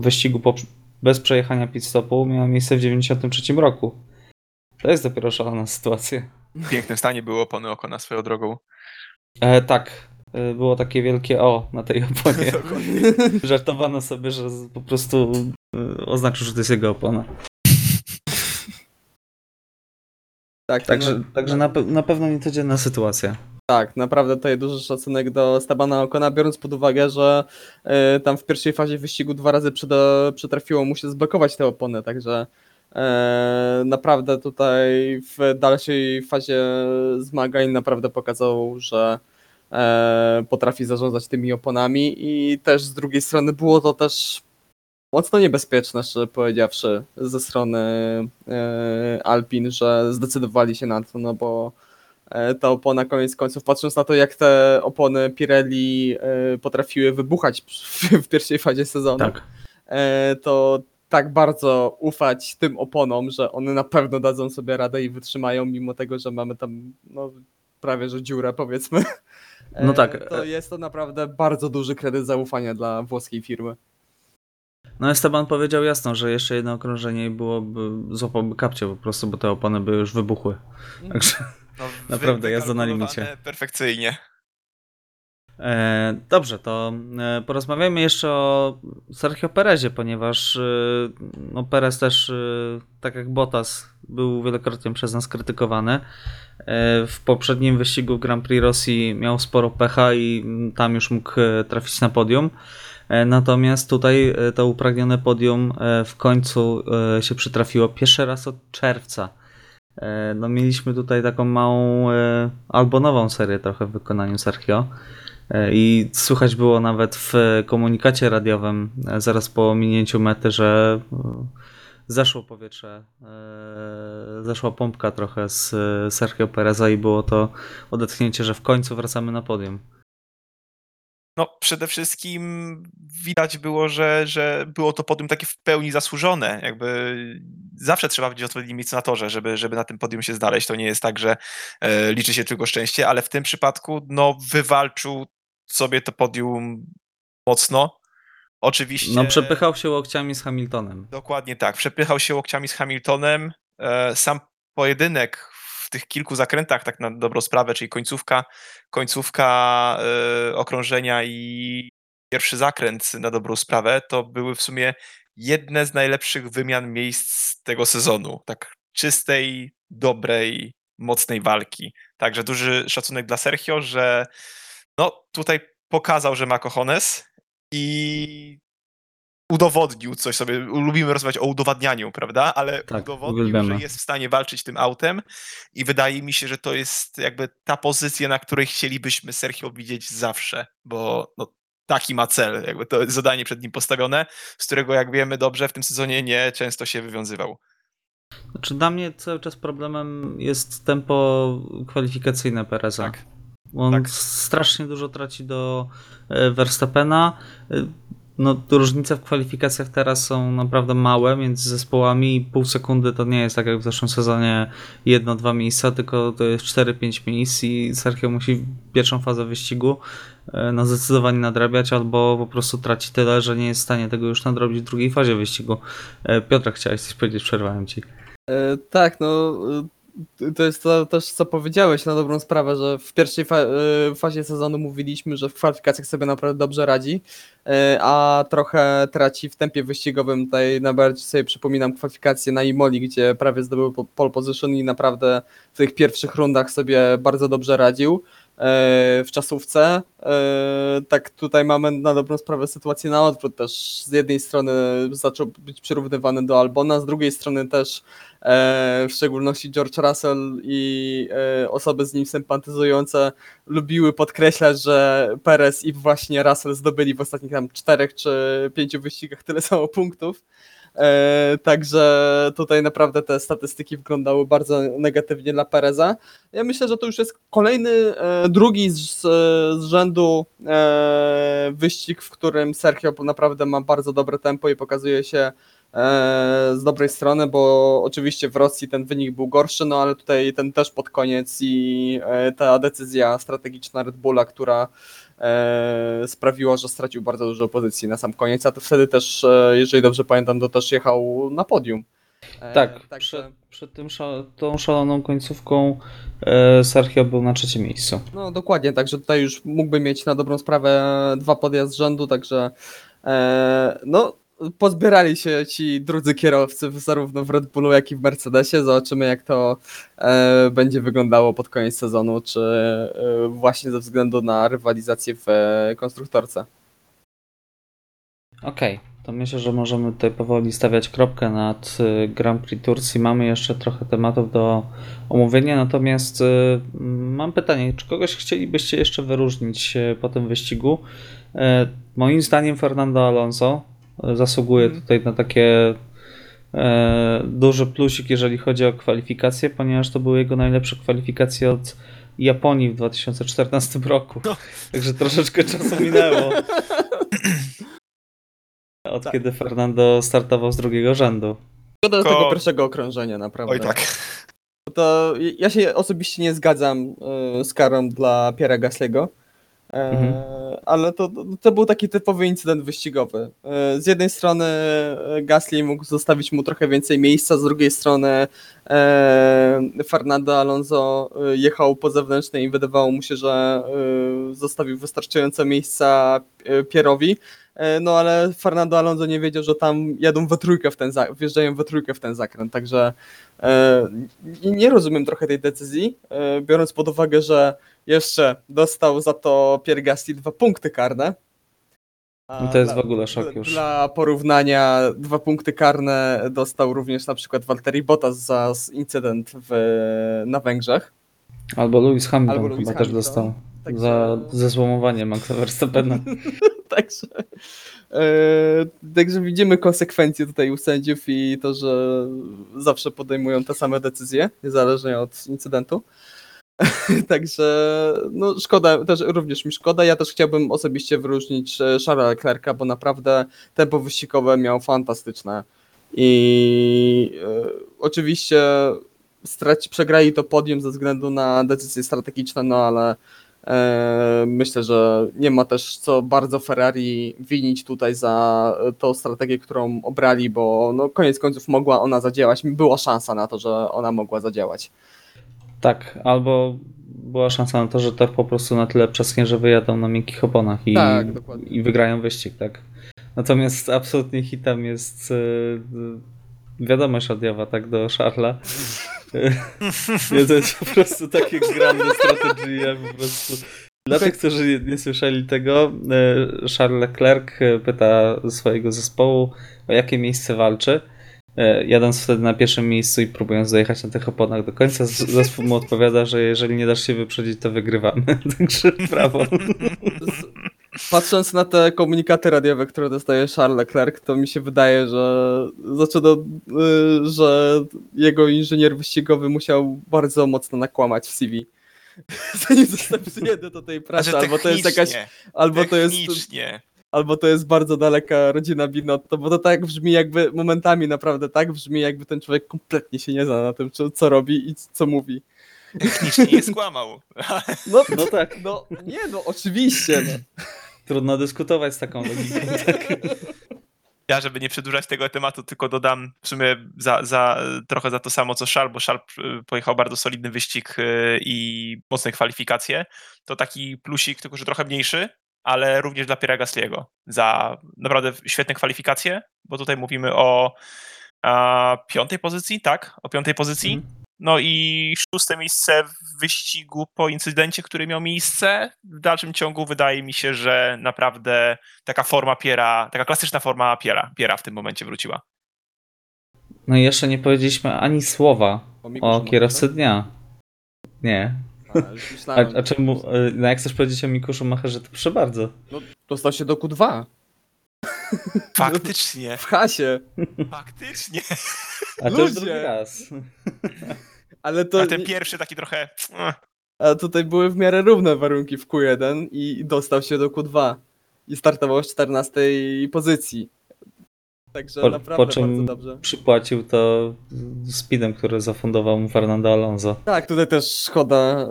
Speaker 1: wyścigu po, bez przejechania pit stopu miała miejsce w 93 roku. To jest dopiero szalona sytuacja.
Speaker 2: w pięknym stanie były opony Ocona swoją drogą.
Speaker 1: E, tak, e, było takie wielkie O na tej oponie. [laughs] Żartowano sobie, że po prostu oznaczył, że to jest jego opona.
Speaker 3: Tak,
Speaker 1: Także,
Speaker 3: no,
Speaker 1: także na, na pewno nie codzienna sytuacja.
Speaker 3: Tak, naprawdę tutaj duży szacunek do Stebana Okona, biorąc pod uwagę, że e, tam w pierwszej fazie wyścigu dwa razy przyda, przytrafiło mu się zblokować tę oponę, także e, naprawdę tutaj w dalszej fazie zmagań naprawdę pokazał, że e, potrafi zarządzać tymi oponami i też z drugiej strony było to też mocno niebezpieczne, szczerze powiedziawszy, ze strony e, Alpin, że zdecydowali się na to, no bo e, ta opona koniec końców, patrząc na to, jak te opony Pirelli e, potrafiły wybuchać w, pierwszej fazie sezonu,
Speaker 1: Tak.
Speaker 3: to tak bardzo ufać tym oponom, że one na pewno dadzą sobie radę i wytrzymają, mimo tego, że mamy tam no, prawie że dziurę, powiedzmy.
Speaker 1: No tak.
Speaker 3: To jest to naprawdę bardzo duży kredyt zaufania dla włoskiej firmy.
Speaker 1: No Esteban powiedział jasno, że jeszcze jedno okrążenie i byłoby, złapałby kapcie po prostu, bo te opony by już wybuchły. Także
Speaker 2: No, [laughs]
Speaker 1: Naprawdę, jazda na limicie.
Speaker 2: Perfekcyjnie.
Speaker 1: E, dobrze, to e, porozmawiajmy jeszcze o Sergio Perezie, ponieważ e, no Perez też, e, tak jak Bottas, był wielokrotnie przez nas krytykowany. E, w poprzednim wyścigu Grand Prix Rosji miał sporo pecha i mm, tam już mógł trafić na podium. E, Natomiast tutaj e, to upragnione podium e, w końcu się przytrafiło pierwszy raz od czerwca. No mieliśmy tutaj taką małą albonową serię trochę w wykonaniu Sergio. I słychać było nawet w komunikacie radiowym zaraz po minięciu mety, że zeszło powietrze, zeszła pompka trochę z Sergio Pereza i było to odetchnięcie, że w końcu wracamy na podium.
Speaker 2: No, przede wszystkim widać było, że, że było to podium takie w pełni zasłużone. Jakby zawsze trzeba być w odpowiednim miejscu na torze, żeby, żeby na tym podium się znaleźć. To nie jest tak, że e, liczy się tylko szczęście, ale w tym przypadku no, wywalczył sobie to podium mocno. Oczywiście.
Speaker 1: No przepychał się łokciami z Hamiltonem.
Speaker 2: Dokładnie tak. Przepychał się łokciami z Hamiltonem. E, Sam pojedynek tych kilku zakrętach, tak na dobrą sprawę, czyli końcówka, końcówka e, okrążenia i pierwszy zakręt na dobrą sprawę, to były w sumie jedne z najlepszych wymian miejsc tego sezonu. Tak czystej, dobrej, mocnej walki. Także duży szacunek dla Sergio, że no tutaj pokazał, że ma cojones i udowodnił coś sobie. Lubimy rozmawiać o udowadnianiu, prawda? Ale
Speaker 1: Tak,
Speaker 2: udowodnił,
Speaker 1: uwielbiamy.
Speaker 2: że jest w stanie walczyć tym autem i wydaje mi się, że to jest jakby ta pozycja, na której chcielibyśmy Sergio widzieć zawsze, bo no, taki ma cel, jakby to zadanie przed nim postawione, z którego jak wiemy dobrze w tym sezonie nie często się wywiązywał.
Speaker 1: Znaczy dla mnie cały czas problemem jest tempo kwalifikacyjne Pereza.
Speaker 2: Tak.
Speaker 1: On
Speaker 2: tak.
Speaker 1: strasznie dużo traci do e, Verstappena. No, różnice w kwalifikacjach teraz są naprawdę małe między zespołami. Pół sekundy to nie jest tak jak w zeszłym sezonie jedno, dwa miejsca, tylko to jest 4-5 miejsc i Sergio musi pierwszą fazę wyścigu e, no, zdecydowanie nadrabiać albo po prostu traci tyle, że nie jest w stanie tego już nadrobić w drugiej fazie wyścigu. E, Piotrek, chciałeś coś powiedzieć, przerwałem ci.
Speaker 3: E, Tak, no to jest to też co powiedziałeś na dobrą sprawę, że w pierwszej fa e, fazie sezonu mówiliśmy, że w kwalifikacjach sobie naprawdę dobrze radzi, e, a trochę traci w tempie wyścigowym. Tutaj najbardziej sobie przypominam kwalifikacje na Imoli, gdzie prawie zdobył po- pole position i naprawdę w tych pierwszych rundach sobie bardzo dobrze radził w czasówce. E, Tak tutaj mamy na dobrą sprawę sytuację na odwrót też. Z jednej strony zaczął być przyrównywany do Albona, z drugiej strony też e, w szczególności George Russell i e, osoby z nim sympatyzujące lubiły podkreślać, że Perez i właśnie Russell zdobyli w ostatnich tam czterech czy pięciu wyścigach tyle samo punktów. E, także tutaj naprawdę te statystyki wyglądały bardzo negatywnie dla Pereza. Ja myślę, że to już jest kolejny, e, drugi z, z rzędu e, wyścig, w którym Sergio naprawdę ma bardzo dobre tempo i pokazuje się z dobrej strony, bo oczywiście w Rosji ten wynik był gorszy, no ale tutaj ten też pod koniec i ta decyzja strategiczna Red Bulla, która sprawiła, że stracił bardzo dużo pozycji na sam koniec, a to wtedy też, e, jeżeli dobrze pamiętam, to też jechał na podium. E,
Speaker 1: Tak,
Speaker 3: także-
Speaker 1: przed, przed tym sza, tą szaloną końcówką e, Sergio był na trzecim miejscu.
Speaker 3: No dokładnie, także tutaj już mógłby mieć na dobrą sprawę dwa podjazd z rzędu, także e, no pozbierali się ci drudzy kierowcy zarówno w Red Bullu, jak i w Mercedesie. Zobaczymy jak to e, będzie wyglądało pod koniec sezonu, czy e, właśnie ze względu na rywalizację w e, konstruktorce.
Speaker 1: Okej, to myślę, że możemy tutaj powoli stawiać kropkę nad y, Grand Prix Turcji. Mamy jeszcze trochę tematów do omówienia, natomiast y, mam pytanie, czy kogoś chcielibyście jeszcze wyróżnić y, po tym wyścigu? Moim zdaniem Fernando Alonso zasługuje
Speaker 3: Mhm.
Speaker 1: tutaj na takie e, duży plusik, jeżeli chodzi o kwalifikacje, ponieważ to były jego najlepsze kwalifikacje od Japonii w 2014 roku.
Speaker 2: No.
Speaker 1: Także troszeczkę czasu minęło. Od
Speaker 3: Tak.
Speaker 1: kiedy Fernando startował z drugiego rzędu.
Speaker 3: Szkoda
Speaker 2: Ko-
Speaker 3: tego pierwszego okrążenia, naprawdę.
Speaker 2: Oj tak.
Speaker 3: To ja się osobiście nie zgadzam e, z karą dla Pierre'a Gasly'ego, e,
Speaker 1: Mhm.
Speaker 3: ale to, to był taki typowy incydent wyścigowy. E, Z jednej strony e, Gasly mógł zostawić mu trochę więcej miejsca, z drugiej strony e, Fernando Alonso e, jechał po zewnętrznej i wydawało mu się, że e, zostawił wystarczająco miejsca e, Pierowi. E, No ale Fernando Alonso nie wiedział, że tam jadą we trójkę w ten za- wjeżdżają we trójkę w ten zakręt, także e, nie- rozumiem trochę tej decyzji, e, biorąc pod uwagę, że jeszcze dostał za to Pierre Gasly dwa punkty karne.
Speaker 1: No to jest
Speaker 3: dla-
Speaker 1: w ogóle szok już.
Speaker 3: Dla porównania dwa punkty karne dostał również na przykład Valtteri Bottas za incydent w, na Węgrzech.
Speaker 1: Albo Lewis Hamilton
Speaker 3: Albo
Speaker 1: chyba
Speaker 3: Lewis
Speaker 1: też
Speaker 3: Hamilton.
Speaker 1: dostał.
Speaker 3: Także-
Speaker 1: Za zezłomowanie Maxa Verstappena. [laughs] [laughs]
Speaker 3: Także, e, także widzimy konsekwencje tutaj u sędziów i to, że zawsze podejmują te same decyzje, niezależnie od incydentu. [laughs] Także no szkoda, też również mi szkoda. Ja też chciałbym osobiście wyróżnić e, Charlesa Leclerca, bo naprawdę tempo wyścigowe miał fantastyczne. I e, oczywiście straci, przegrali to podium ze względu na decyzje strategiczne, no ale e, myślę, że nie ma też co bardzo Ferrari winić tutaj za tą strategię, którą obrali, bo no koniec końców mogła ona zadziałać. Była szansa na to, że ona mogła zadziałać.
Speaker 1: Tak, albo była szansa na to, że Tor po prostu na tyle przeschnie, że wyjadą na miękkich oponach i,
Speaker 3: Tak,
Speaker 1: i wygrają wyścig, tak. Natomiast absolutnie hitem jest yy, wiadomość Jawa, tak, do Charlesa. Nie, [laughs] to jest po prostu takie grande strategie, po prostu. Dla tych, którzy nie, nie słyszeli tego, e, Charles Leclerc e, pyta swojego zespołu, o jakie miejsce walczy. E, Jadąc wtedy na pierwszym miejscu i próbując dojechać na tych oponach do końca, zespół mu odpowiada, że jeżeli nie dasz się wyprzedzić, to wygrywamy. [laughs] Także brawo.
Speaker 3: Patrząc na te komunikaty radiowe, które dostaje Charles Leclerc, to mi się wydaje, że zaczyna, y, że jego inżynier wyścigowy musiał bardzo mocno nakłamać w CV. [laughs] Zanim został przyjęty do tej pracy,
Speaker 2: Znaczy,
Speaker 3: albo to jest jakaś, albo to jest,
Speaker 2: technicznie.
Speaker 3: Albo to jest bardzo daleka rodzina Binotto, bo to tak brzmi jakby, momentami naprawdę tak brzmi jakby ten człowiek kompletnie się nie zna na tym, co, co robi i co mówi.
Speaker 2: Technicznie nie skłamał. [laughs]
Speaker 3: No,
Speaker 1: No tak,
Speaker 3: no nie, no oczywiście. No.
Speaker 1: trudno dyskutować z taką logiką. [laughs] Tak.
Speaker 2: Ja, żeby nie przedłużać tego tematu, tylko dodam w sumie za, za, trochę za to samo co Szal, bo Szal y, pojechał bardzo solidny wyścig y, i mocne kwalifikacje. To taki plusik, tylko że trochę mniejszy, ale również dla Pierre Gasly'ego za naprawdę świetne kwalifikacje, bo tutaj mówimy o a, piątej pozycji, tak? O piątej pozycji.
Speaker 1: Mhm.
Speaker 2: No i szóste miejsce w wyścigu po incydencie, który miał miejsce. W dalszym ciągu wydaje mi się, że naprawdę taka forma Piera, taka klasyczna forma Piera, Piera w tym momencie wróciła.
Speaker 1: No i jeszcze nie powiedzieliśmy ani słowa o
Speaker 3: Macherze?
Speaker 1: kierowcy dnia. Nie.
Speaker 3: A, [laughs]
Speaker 1: A, czemu, e, no jak chcesz powiedzieć o Mikuszu Macherze, to proszę bardzo.
Speaker 3: Dostał się do Q2 [laughs]
Speaker 2: Faktycznie,
Speaker 3: w hasie,
Speaker 2: faktycznie.
Speaker 1: A to już drugi raz. [laughs]
Speaker 3: ale to
Speaker 2: A ten pierwszy taki trochę...
Speaker 3: a tutaj były w miarę równe warunki w Q1 i dostał się do Q2 i startował z 14 pozycji. Także
Speaker 1: Po,
Speaker 3: naprawdę
Speaker 1: po czym
Speaker 3: bardzo dobrze.
Speaker 1: przypłacił to speedem, który zafundował mu Fernando Alonso.
Speaker 3: Tak, tutaj też szkoda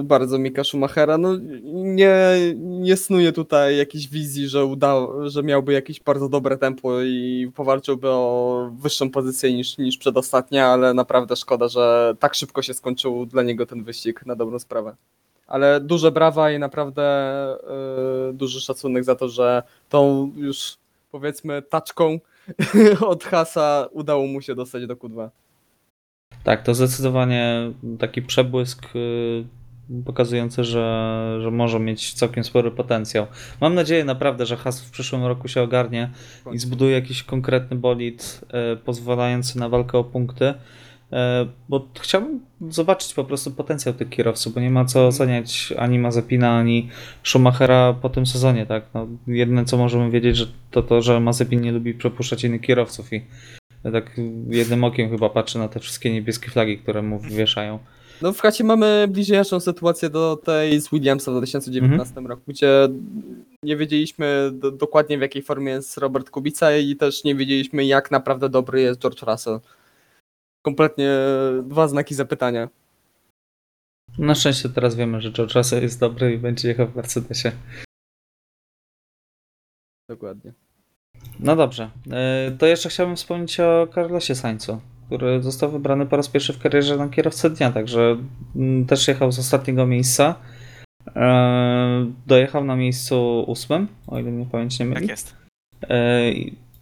Speaker 3: y, bardzo Mika Schumachera. No, nie, nie snuje tutaj jakiejś wizji, że, udało, że miałby jakieś bardzo dobre tempo i powalczyłby o wyższą pozycję niż, niż przedostatnia, ale naprawdę szkoda, że tak szybko się skończył dla niego ten wyścig na dobrą sprawę. Ale duże brawa i naprawdę y, duży szacunek za to, że tą już powiedzmy taczką [laughs] od Hasa udało mu się dostać do Q2.
Speaker 1: Tak, to zdecydowanie taki przebłysk y, pokazujący, że, że może mieć całkiem spory potencjał. Mam nadzieję naprawdę, że Has w przyszłym roku się ogarnie i zbuduje jakiś konkretny bolid y, pozwalający na walkę o punkty. Y, Bo chciałbym zobaczyć po prostu potencjał tych kierowców, bo nie ma co oceniać ani Mazepina, ani Schumachera po tym sezonie. Tak? No, jedyne co możemy wiedzieć, że to to, że Mazepin nie lubi przepuszczać innych kierowców i tak jednym okiem chyba patrzy na te wszystkie niebieskie flagi, które mu wieszają.
Speaker 3: No w chacie mamy bliźniaczą sytuację do tej z Williamsa w 2019 roku, gdzie nie wiedzieliśmy do, dokładnie w jakiej formie jest Robert Kubica i też nie wiedzieliśmy jak naprawdę dobry jest George Russell. Kompletnie dwa znaki zapytania.
Speaker 1: Na szczęście teraz wiemy, że George Russell jest dobry i będzie jechał w Mercedesie.
Speaker 3: Dokładnie.
Speaker 1: No dobrze. E, To jeszcze chciałbym wspomnieć o Carlosie Sainzu, który został wybrany po raz pierwszy w karierze na kierowcę dnia, także mm, też jechał z ostatniego miejsca. E, Dojechał na miejscu ósmym, o ile mnie pamięć nie myli.
Speaker 2: Tak jest.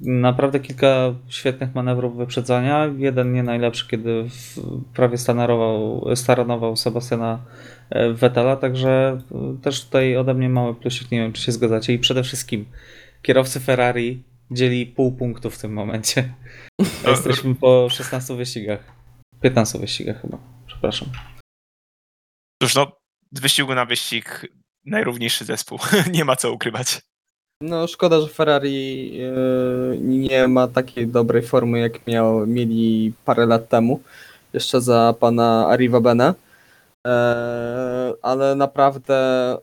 Speaker 1: Naprawdę kilka świetnych manewrów wyprzedzania. Jeden nie najlepszy, kiedy prawie stanował, staranował Sebastiana e, Vettela, także e, też tutaj ode mnie mały plusik, nie wiem czy się zgadzacie. I przede wszystkim kierowcy Ferrari dzieli pół punktu w tym momencie. [laughs] Jesteśmy po 16 wyścigach. 15 wyścigach chyba, przepraszam.
Speaker 2: Cóż, no, z wyścigu na wyścig najrówniejszy zespół. [laughs] nie ma co ukrywać.
Speaker 3: No szkoda, że Ferrari e, nie ma takiej dobrej formy jak miał, mieli parę lat temu, jeszcze za pana Arriva Bene. E, ale naprawdę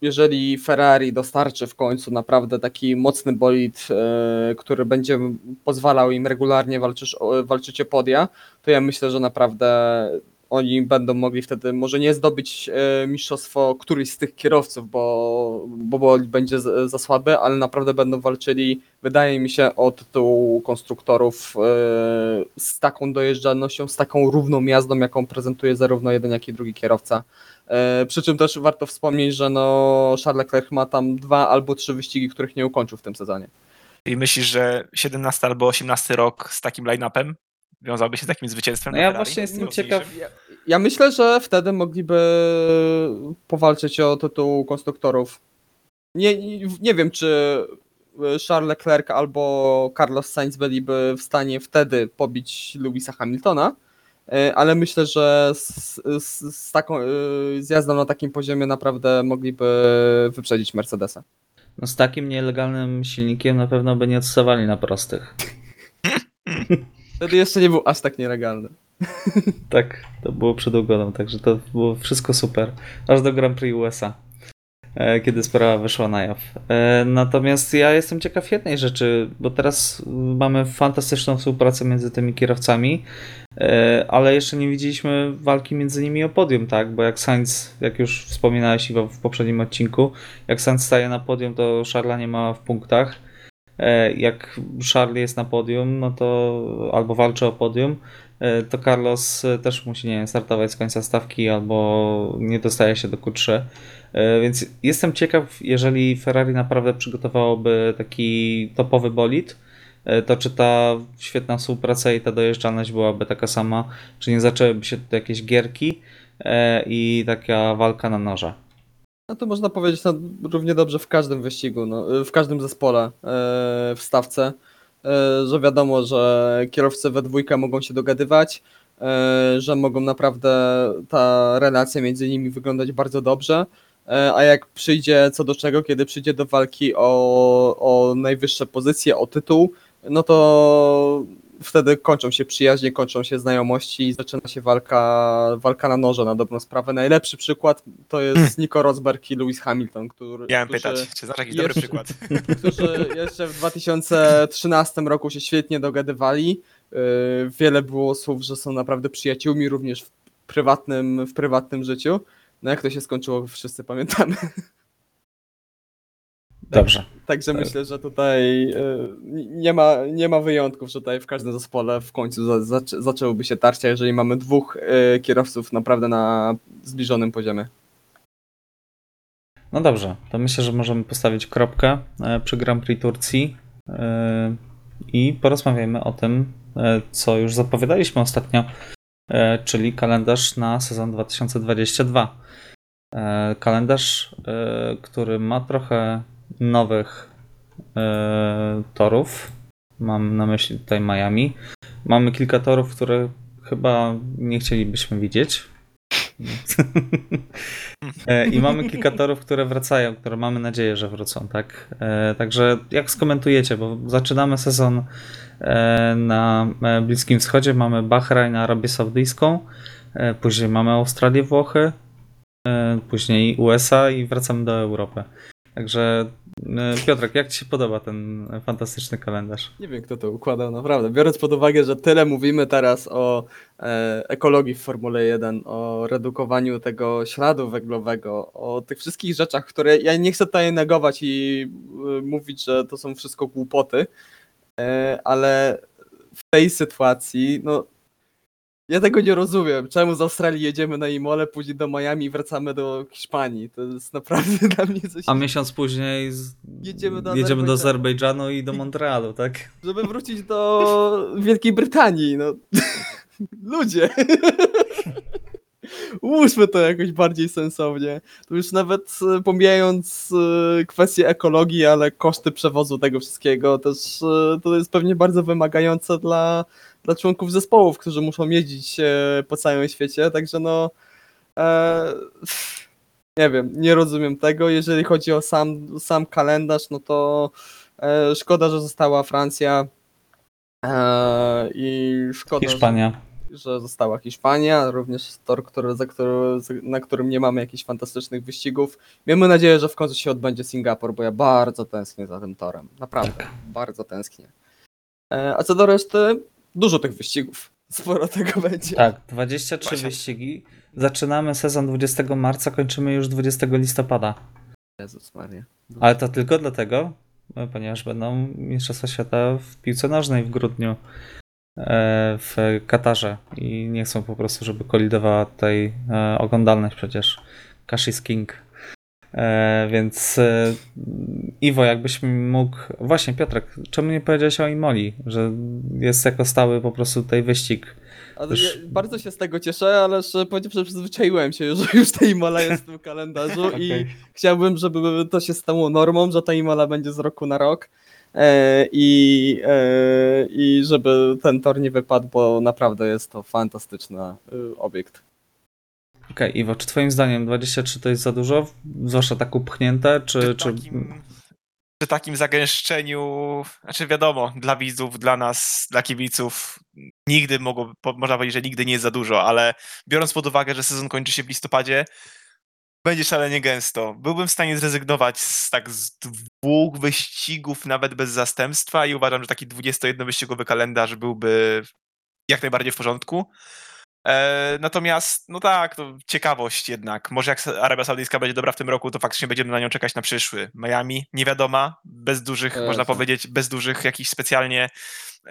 Speaker 3: jeżeli Ferrari dostarczy w końcu naprawdę taki mocny bolid, e, który będzie pozwalał im regularnie walczyć, walczyć o podia, to ja myślę, że naprawdę oni będą mogli wtedy może nie zdobyć e, mistrzostwo któryś z tych kierowców, bo, bo bolid będzie za słaby, ale naprawdę będą walczyli, wydaje mi się, o tytuł konstruktorów e, z taką dojeżdżalnością, z taką równą jazdą, jaką prezentuje zarówno jeden, jak i drugi kierowca. E, Przy czym też warto wspomnieć, że no Charles Leclerc ma tam dwa albo trzy wyścigi, których nie ukończył w tym sezonie.
Speaker 2: I myślisz, że 17 albo 18 rok z takim line-upem wiążałby się z takim zwycięstwem?
Speaker 1: No ja
Speaker 2: Ferrari?
Speaker 1: właśnie jestem ciekaw,
Speaker 3: Ja, ja myślę, że wtedy mogliby powalczyć o tytuł konstruktorów. Nie, nie, nie wiem, czy Charles Leclerc albo Carlos Sainz byliby w stanie wtedy pobić Lewisa Hamiltona, e, ale myślę, że z, z, z taką e, z jazdą na takim poziomie naprawdę mogliby wyprzedzić Mercedesa.
Speaker 1: no z takim nielegalnym silnikiem na pewno by nie odstawali na prostych. [laughs]
Speaker 3: Wtedy jeszcze nie był aż tak nielegalny. [laughs]
Speaker 1: Tak, to było przed ugodą, także to było wszystko super. Aż do Grand Prix USA, e, kiedy sprawa wyszła na jaw. E, Natomiast ja jestem ciekaw jednej rzeczy, bo teraz mamy fantastyczną współpracę między tymi kierowcami, e, ale jeszcze nie widzieliśmy walki między nimi o podium, tak? Bo jak Sainz, jak już wspominałeś Iwo w poprzednim odcinku, jak Sainz staje na podium, to Charlesa nie ma w punktach. E, Jak Charlie jest na podium, no to albo walczy o podium, e, to Carlos e, też musi, nie wiem, startować z końca stawki albo nie dostaje się do Q3. E, Więc jestem ciekaw, jeżeli Ferrari naprawdę przygotowałoby taki topowy bolid, to czy ta świetna współpraca i ta dojeżdżalność byłaby taka sama, czy nie zaczęłyby się tutaj jakieś gierki i taka walka na noże.
Speaker 3: No to można powiedzieć no, równie dobrze w każdym wyścigu, no, w każdym zespole e, w stawce, e, że wiadomo, że kierowcy we dwójkę mogą się dogadywać, e, że mogą naprawdę ta relacja między nimi wyglądać bardzo dobrze, a jak przyjdzie co do czego, kiedy przyjdzie do walki o, o najwyższe pozycje, o tytuł, no to wtedy kończą się przyjaźnie, kończą się znajomości i zaczyna się walka, walka na noże na dobrą sprawę. Najlepszy przykład to jest Nico Rosberg i Lewis Hamilton, który,
Speaker 2: Miałem
Speaker 3: którzy,
Speaker 2: pytać, czy znasz jakiś dobry
Speaker 3: jeszcze-
Speaker 2: przykład? [laughs]
Speaker 3: którzy jeszcze w 2013 roku się świetnie dogadywali. Yy, Wiele było słów, że są naprawdę przyjaciółmi również w prywatnym, w prywatnym życiu. No jak to się skończyło, wszyscy pamiętamy. [laughs]
Speaker 1: Dobrze.
Speaker 3: Także
Speaker 1: Tak.
Speaker 3: myślę, że tutaj yy, nie ma, nie ma wyjątków, że tutaj w każdym zespole w końcu za, zaczę, zaczęłyby się tarcia, jeżeli mamy dwóch yy, kierowców naprawdę na zbliżonym poziomie.
Speaker 1: No dobrze, to myślę, że możemy postawić kropkę e, przy Grand Prix Turcji e, i porozmawiamy o tym, e, co już zapowiadaliśmy ostatnio, e, czyli kalendarz na sezon 2022. E, Kalendarz, e, który ma trochę nowych e, torów. Mam na myśli tutaj Miami. Mamy kilka torów, które chyba nie chcielibyśmy widzieć. [laughs] E, I mamy kilka torów, które wracają, które mamy nadzieję, że wrócą, tak? E, Także jak skomentujecie, bo zaczynamy sezon na Bliskim Wschodzie, mamy Bahrain, Arabię Saudyjską, później mamy Australię, Włochy, później USA i wracamy do Europy. Także e, Piotrek, jak Ci się podoba ten fantastyczny kalendarz?
Speaker 3: Nie wiem, kto to układał, naprawdę. Biorąc pod uwagę, że tyle mówimy teraz o e, ekologii w Formule 1, o redukowaniu tego śladu węglowego, o tych wszystkich rzeczach, które ja nie chcę tutaj negować i e, mówić, że to są wszystko głupoty, ale w tej sytuacji, no. Ja tego nie rozumiem. Czemu z Australii jedziemy na Imole, później do Miami i wracamy do Hiszpanii? To jest naprawdę [laughs] dla mnie coś.
Speaker 1: A miesiąc później z...
Speaker 3: Jedziemy do
Speaker 1: jedziemy do
Speaker 3: Azerbejdżanu.
Speaker 1: I do Montrealu, tak?
Speaker 3: żeby wrócić do Wielkiej Brytanii. No. [laughs] Ludzie. [laughs] Ułóżmy to jakoś bardziej sensownie. To już nawet e, pomijając e, kwestię ekologii, ale koszty przewozu tego wszystkiego też e, to jest pewnie bardzo wymagające dla, dla członków zespołów, którzy muszą jeździć e, po całym świecie. Także no. E, nie wiem, nie rozumiem tego. Jeżeli chodzi o sam, sam kalendarz, no to e, szkoda, że została Francja. I szkoda, że,
Speaker 1: Hiszpania.
Speaker 3: że została Hiszpania, również tor, który, za który, na którym nie mamy jakichś fantastycznych wyścigów. Miejmy nadzieję, że w końcu się odbędzie Singapur, bo ja bardzo tęsknię za tym torem. Naprawdę, bardzo tęsknię. A co do reszty, dużo tych wyścigów. sporo tego będzie.
Speaker 1: Tak, 23
Speaker 2: Właśnie.
Speaker 1: wyścigi. Zaczynamy sezon 20 marca, kończymy już 20 listopada.
Speaker 3: Jezus Maria.
Speaker 1: Ale to tylko dlatego, e, ponieważ będą Mistrzostwa Świata w piłce nożnej w grudniu e, w Katarze i nie chcą po prostu, żeby kolidowała tutaj e, oglądalność przecież. Cash is king. E, więc e, Iwo, jakbyś mi mógł. Właśnie, Piotrek, czemu nie powiedziałeś o Imoli, że jest jako stały po prostu tutaj wyścig?
Speaker 3: Ale
Speaker 1: Już-
Speaker 3: ja bardzo się z tego cieszę, ale powiedziawszy, przyzwyczaiłem się, [laughs] że już ta Imola jest w tym kalendarzu i
Speaker 1: Okej.
Speaker 3: chciałbym, żeby to się stało normą, że ta Imola będzie z roku na rok e, i, i żeby ten tor nie wypadł, bo naprawdę jest to fantastyczny obiekt.
Speaker 1: Okej, Iwo, czy twoim zdaniem 23 to jest za dużo? Zwłaszcza tak upchnięte, czy...
Speaker 2: przy,
Speaker 1: czy...
Speaker 2: takim, przy takim zagęszczeniu, znaczy wiadomo, dla widzów, dla nas, dla kibiców, nigdy mogło, można powiedzieć, że nigdy nie jest za dużo, ale biorąc pod uwagę, że sezon kończy się w listopadzie, będzie szalenie gęsto. Byłbym w stanie zrezygnować z tak z dwóch wyścigów, nawet bez zastępstwa i uważam, że taki 21-wyścigowy kalendarz byłby jak najbardziej w porządku. E, natomiast, no tak, to ciekawość jednak. Może jak Arabia Saudyjska będzie dobra w tym roku, to faktycznie będziemy na nią czekać na przyszły. Miami, nie wiadoma, bez dużych, można powiedzieć, bez dużych jakichś specjalnie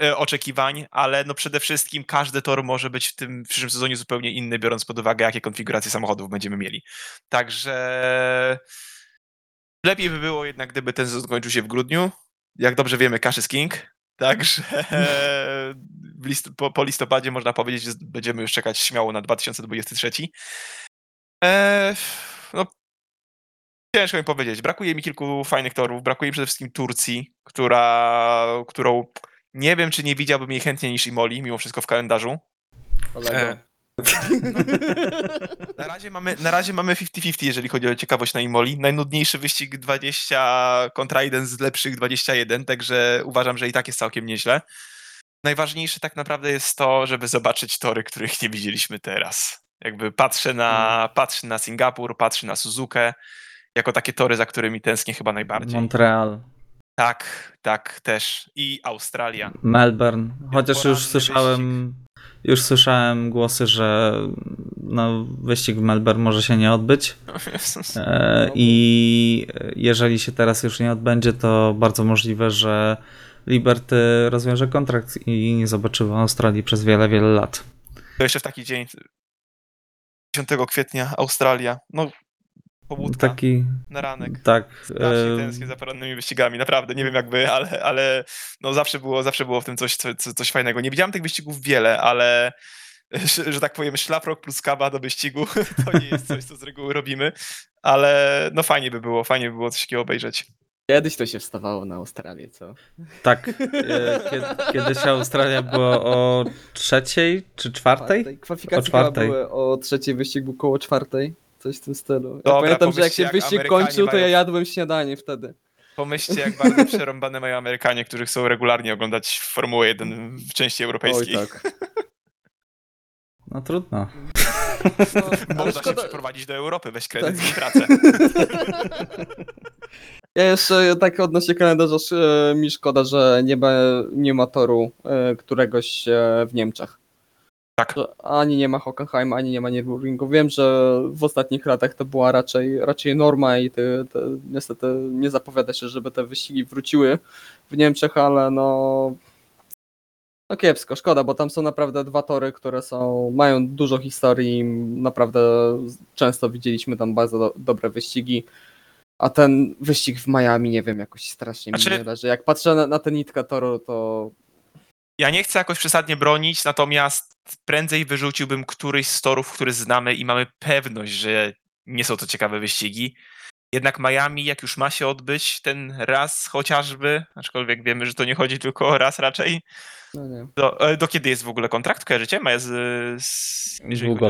Speaker 2: e, oczekiwań, ale no przede wszystkim każdy tor może być w tym przyszłym sezonie zupełnie inny, biorąc pod uwagę, jakie konfiguracje samochodów będziemy mieli. Także lepiej by było jednak, gdyby ten sezon kończył się w grudniu. Jak dobrze wiemy, Cash is King. Także [laughs] list po, po listopadzie można powiedzieć, że będziemy już czekać śmiało na 2023. Eee, no, ciężko mi powiedzieć. Brakuje mi kilku fajnych torów. Brakuje mi przede wszystkim Turcji, która, którą nie wiem, czy nie widziałbym jej chętniej niż Imoli, mimo wszystko w kalendarzu. E. [laughs] Na razie mamy, na razie mamy 50-50, jeżeli chodzi o ciekawość na Imoli. Najnudniejszy wyścig 20 kontra jeden z lepszych 21, także uważam, że i tak jest całkiem nieźle. Najważniejsze tak naprawdę jest to, żeby zobaczyć tory, których nie widzieliśmy teraz. Jakby patrzę na, patrzę na Singapur, patrzę na Suzukę, jako takie tory, za którymi tęsknię chyba najbardziej.
Speaker 1: Montreal,
Speaker 2: Tak, tak, też. I Australia.
Speaker 1: Melbourne. Chociaż już słyszałem, już słyszałem głosy, że no, wyścig w Melbourne może się nie odbyć. [laughs] E, I jeżeli się teraz już nie odbędzie, to bardzo możliwe, że Liberty rozwiąże kontrakt i nie zobaczymy Australii przez wiele, wiele lat.
Speaker 2: To jeszcze w taki dzień, 10 kwietnia, Australia. No, pobudka
Speaker 1: Taki,
Speaker 2: na ranek.
Speaker 1: tak.
Speaker 2: Strasznie
Speaker 1: e,
Speaker 2: tęsknię za porannymi wyścigami, naprawdę. Nie wiem jak wy, ale, ale no zawsze, było, zawsze było w tym coś, co, co- coś fajnego. Nie widziałem tych wyścigów wiele, ale że, [laughs] że tak powiem, szlafrok plus kawa do wyścigu [laughs] to nie jest coś, co z reguły robimy, ale no fajnie by było, fajnie by było coś takiego obejrzeć.
Speaker 3: Kiedyś to się wstawało na Australię, co?
Speaker 1: Tak. e, Kiedy, kiedyś Australia była o trzeciej czy czwartej?
Speaker 3: Kwalifikacje
Speaker 1: O czwartej.
Speaker 3: były o trzeciej, wyścig był koło czwartej. Coś w tym stylu. Ja
Speaker 2: Dobra,
Speaker 3: pamiętam, że jak się
Speaker 2: jak
Speaker 3: wyścig
Speaker 2: Amerykanie
Speaker 3: kończył, to ja jadłem śniadanie wtedy.
Speaker 2: Pomyślcie, jak bardzo przerąbane mają Amerykanie, którzy chcą regularnie oglądać Formułę 1 w części europejskiej.
Speaker 3: Oj, tak.
Speaker 1: No trudno.
Speaker 3: No,
Speaker 2: Można się
Speaker 3: szkoda,
Speaker 2: przeprowadzić do Europy, weź kredyt
Speaker 3: Tak.
Speaker 2: i pracę. [laughs]
Speaker 3: Ja jeszcze tak odnośnie kalendarza e, mi szkoda, że nie ma, nie ma toru e, któregoś e, w Niemczech.
Speaker 2: Tak.
Speaker 3: Ani nie ma Hockenheim, ani nie ma Nürburgringu. Wiem, że w ostatnich latach to była raczej, raczej norma i te, te, niestety nie zapowiada się, żeby te wyścigi wróciły w Niemczech, ale no no kiepsko, szkoda, bo tam są naprawdę dwa tory, które są, mają dużo historii, naprawdę często widzieliśmy tam bardzo do, dobre wyścigi, a ten wyścig w Miami, nie wiem, jakoś strasznie mi
Speaker 2: Znaczy-
Speaker 3: nie leży. Jak patrzę na, na tę nitkę toru, to
Speaker 2: Ja nie chcę jakoś przesadnie bronić, natomiast prędzej wyrzuciłbym któryś z torów, który znamy i mamy pewność, że nie są to ciekawe wyścigi. Jednak Miami, jak już ma się odbyć ten raz chociażby, aczkolwiek wiemy, że to nie chodzi tylko o raz raczej.
Speaker 3: no nie.
Speaker 2: Do, e, do kiedy jest w ogóle kontrakt? Kojarzycie? Ma z, z, jeżeli chodzi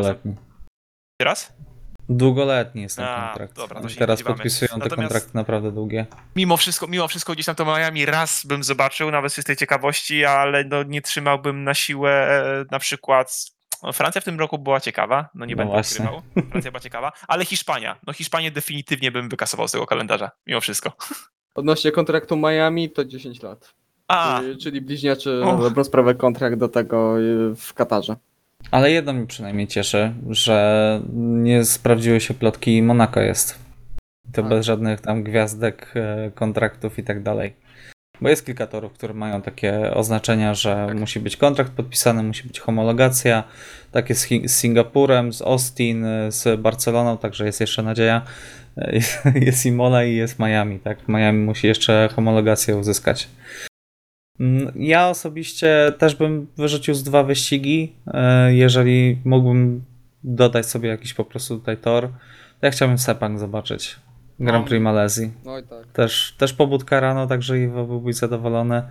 Speaker 2: o
Speaker 1: Długoletni. Jest ten
Speaker 2: A,
Speaker 1: kontrakt.
Speaker 2: dobra, to się nie
Speaker 1: Teraz
Speaker 2: spodziewamy.
Speaker 1: podpisują te
Speaker 2: Natomiast-
Speaker 1: kontrakty naprawdę długie.
Speaker 2: Mimo wszystko, mimo wszystko gdzieś tam to Miami raz bym zobaczył, nawet z tej ciekawości, ale no nie trzymałbym na siłę e, na przykład. No, Francja w tym roku była ciekawa, no nie
Speaker 1: No
Speaker 2: będę
Speaker 1: właśnie.
Speaker 2: ukrywał. Francja była ciekawa, ale Hiszpania. No Hiszpanię definitywnie bym wykasował z tego kalendarza, mimo wszystko.
Speaker 3: Odnośnie kontraktu Miami to 10 lat.
Speaker 2: A,
Speaker 3: Czyli, czyli bliźniaczy
Speaker 2: Och.
Speaker 3: na dobrą sprawę kontrakt do tego y, w Katarze.
Speaker 1: Ale jedno mi przynajmniej cieszy, że nie sprawdziły się plotki Monako jest. To
Speaker 3: Tak.
Speaker 1: bez żadnych tam gwiazdek, e, kontraktów i tak dalej. Bo jest kilka torów, które mają takie oznaczenia, że
Speaker 2: Tak.
Speaker 1: musi być kontrakt podpisany, musi być homologacja. Tak jest z Singapurem, z Austin, e, z Barceloną, także jest jeszcze nadzieja. E, Jest, [laughs] jest Imola i jest Miami, tak? Miami musi jeszcze homologację uzyskać. Mm, Ja osobiście też bym wyrzucił z dwa wyścigi. e, Jeżeli mógłbym dodać sobie jakiś po prostu tutaj tor, to ja chciałbym Sepang zobaczyć. Grand
Speaker 2: No.
Speaker 1: Prix Malezji.
Speaker 3: Oj tak.
Speaker 1: Też, też pobudka rano, także Iwo byłbyś zadowolony.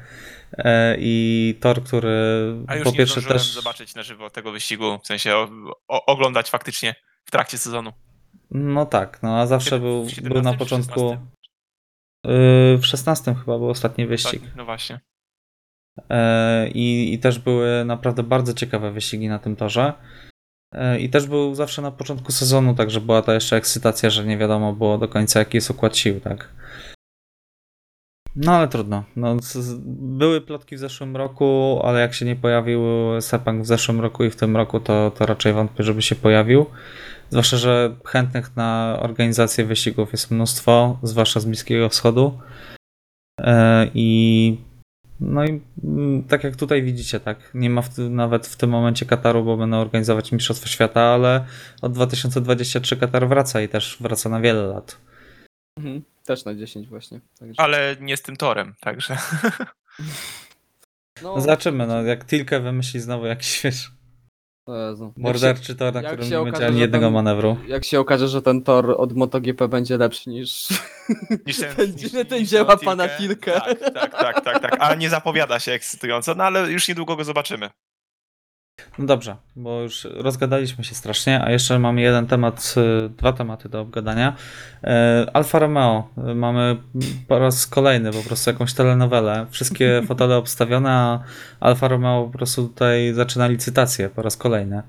Speaker 1: E, I tor, który
Speaker 2: a już
Speaker 1: po
Speaker 2: nie
Speaker 1: pierwsze też.
Speaker 2: zobaczyć na żywo tego wyścigu, w sensie o, o, oglądać faktycznie w trakcie sezonu.
Speaker 1: No tak, no a zawsze
Speaker 2: Kiedy-
Speaker 1: był, był
Speaker 2: 17
Speaker 1: na początku.
Speaker 2: 16?
Speaker 1: y, W 16 chyba był ostatni wyścig.
Speaker 2: Tak, no właśnie.
Speaker 1: E, I, I też były naprawdę bardzo ciekawe wyścigi na tym torze. E, I też był zawsze na początku sezonu, także była ta jeszcze ekscytacja, że nie wiadomo było do końca jaki jest układ sił, tak. No ale trudno. No, były plotki w zeszłym roku, ale jak się nie pojawił Sepang w zeszłym roku i w tym roku, to, to raczej wątpię, żeby się pojawił. Zwłaszcza, że chętnych na organizację wyścigów jest mnóstwo, zwłaszcza z Bliskiego Wschodu. E, I no i mm, tak jak tutaj widzicie, tak, nie ma w, nawet w tym momencie Kataru, bo będą organizować Mistrzostwa Świata, ale od 2023 Katar wraca i też wraca na wiele lat.
Speaker 3: Mhm. Też na 10 właśnie. Także...
Speaker 2: Ale nie z tym torem, także.
Speaker 3: No,
Speaker 1: No zobaczymy, no jak Tilke wymyśli znowu jakiś, wiesz,
Speaker 3: Jezu.
Speaker 1: Morderczy tor, na
Speaker 3: jak
Speaker 1: którym nie
Speaker 3: okaże,
Speaker 1: będzie ani jednego
Speaker 3: ten-
Speaker 1: manewru.
Speaker 3: Jak się okaże, że ten tor od MotoGP będzie lepszy niż [laughs]
Speaker 2: Niż ten, [laughs]
Speaker 3: Ten-
Speaker 2: niż,
Speaker 3: ten
Speaker 2: niż
Speaker 3: dzieła pana Tilke.
Speaker 2: Tak, tak, tak, tak, tak. A nie zapowiada się ekscytująco, no ale już niedługo go zobaczymy.
Speaker 1: No dobrze, bo już rozgadaliśmy się strasznie, a jeszcze mamy jeden temat, y, dwa tematy do obgadania. E, Alfa Romeo, y, mamy po raz kolejny po prostu jakąś telenowelę. Wszystkie [laughs] fotele obstawione, a Alfa Romeo po prostu tutaj zaczyna licytację po raz kolejny.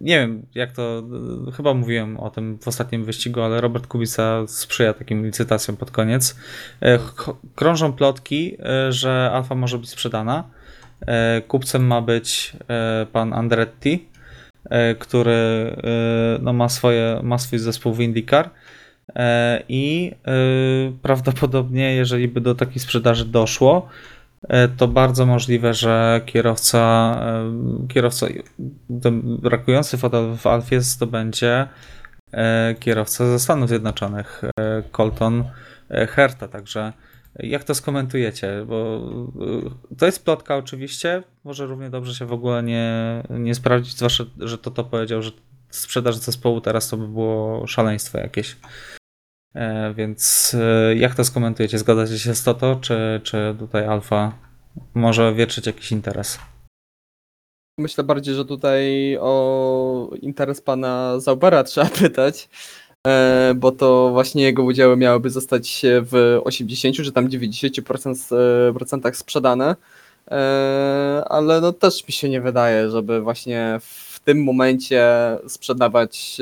Speaker 1: Nie wiem, jak to, y, chyba mówiłem o tym w ostatnim wyścigu, ale Robert Kubica sprzyja takim licytacjom pod koniec. Krążą plotki, y, że Alfa może być sprzedana. E, Kupcem ma być e, pan Andretti, e, który no, ma, swoje, ma swój zespół w IndyCar i prawdopodobnie, jeżeli by do takiej sprzedaży doszło, to bardzo możliwe, że kierowca, kierowca ten brakujący fotel w Alfie to będzie kierowca ze Stanów Zjednoczonych, Colton Herta, także jak to skomentujecie? Bo y, to jest plotka oczywiście, może równie dobrze się w ogóle nie, nie sprawdzić, zwłaszcza, że to to powiedział, że sprzedaż zespołu teraz to by było szaleństwo jakieś. E, więc e, jak to skomentujecie? Zgadzacie się z Toto, czy, czy tutaj Alfa może wietrzyć jakiś interes?
Speaker 3: Myślę bardziej, że tutaj o interes pana Zaubera trzeba pytać, bo to właśnie jego udziały miałyby zostać w 80 czy tam 90% s- e, sprzedane, e, ale no też mi się nie wydaje, żeby właśnie w tym momencie sprzedawać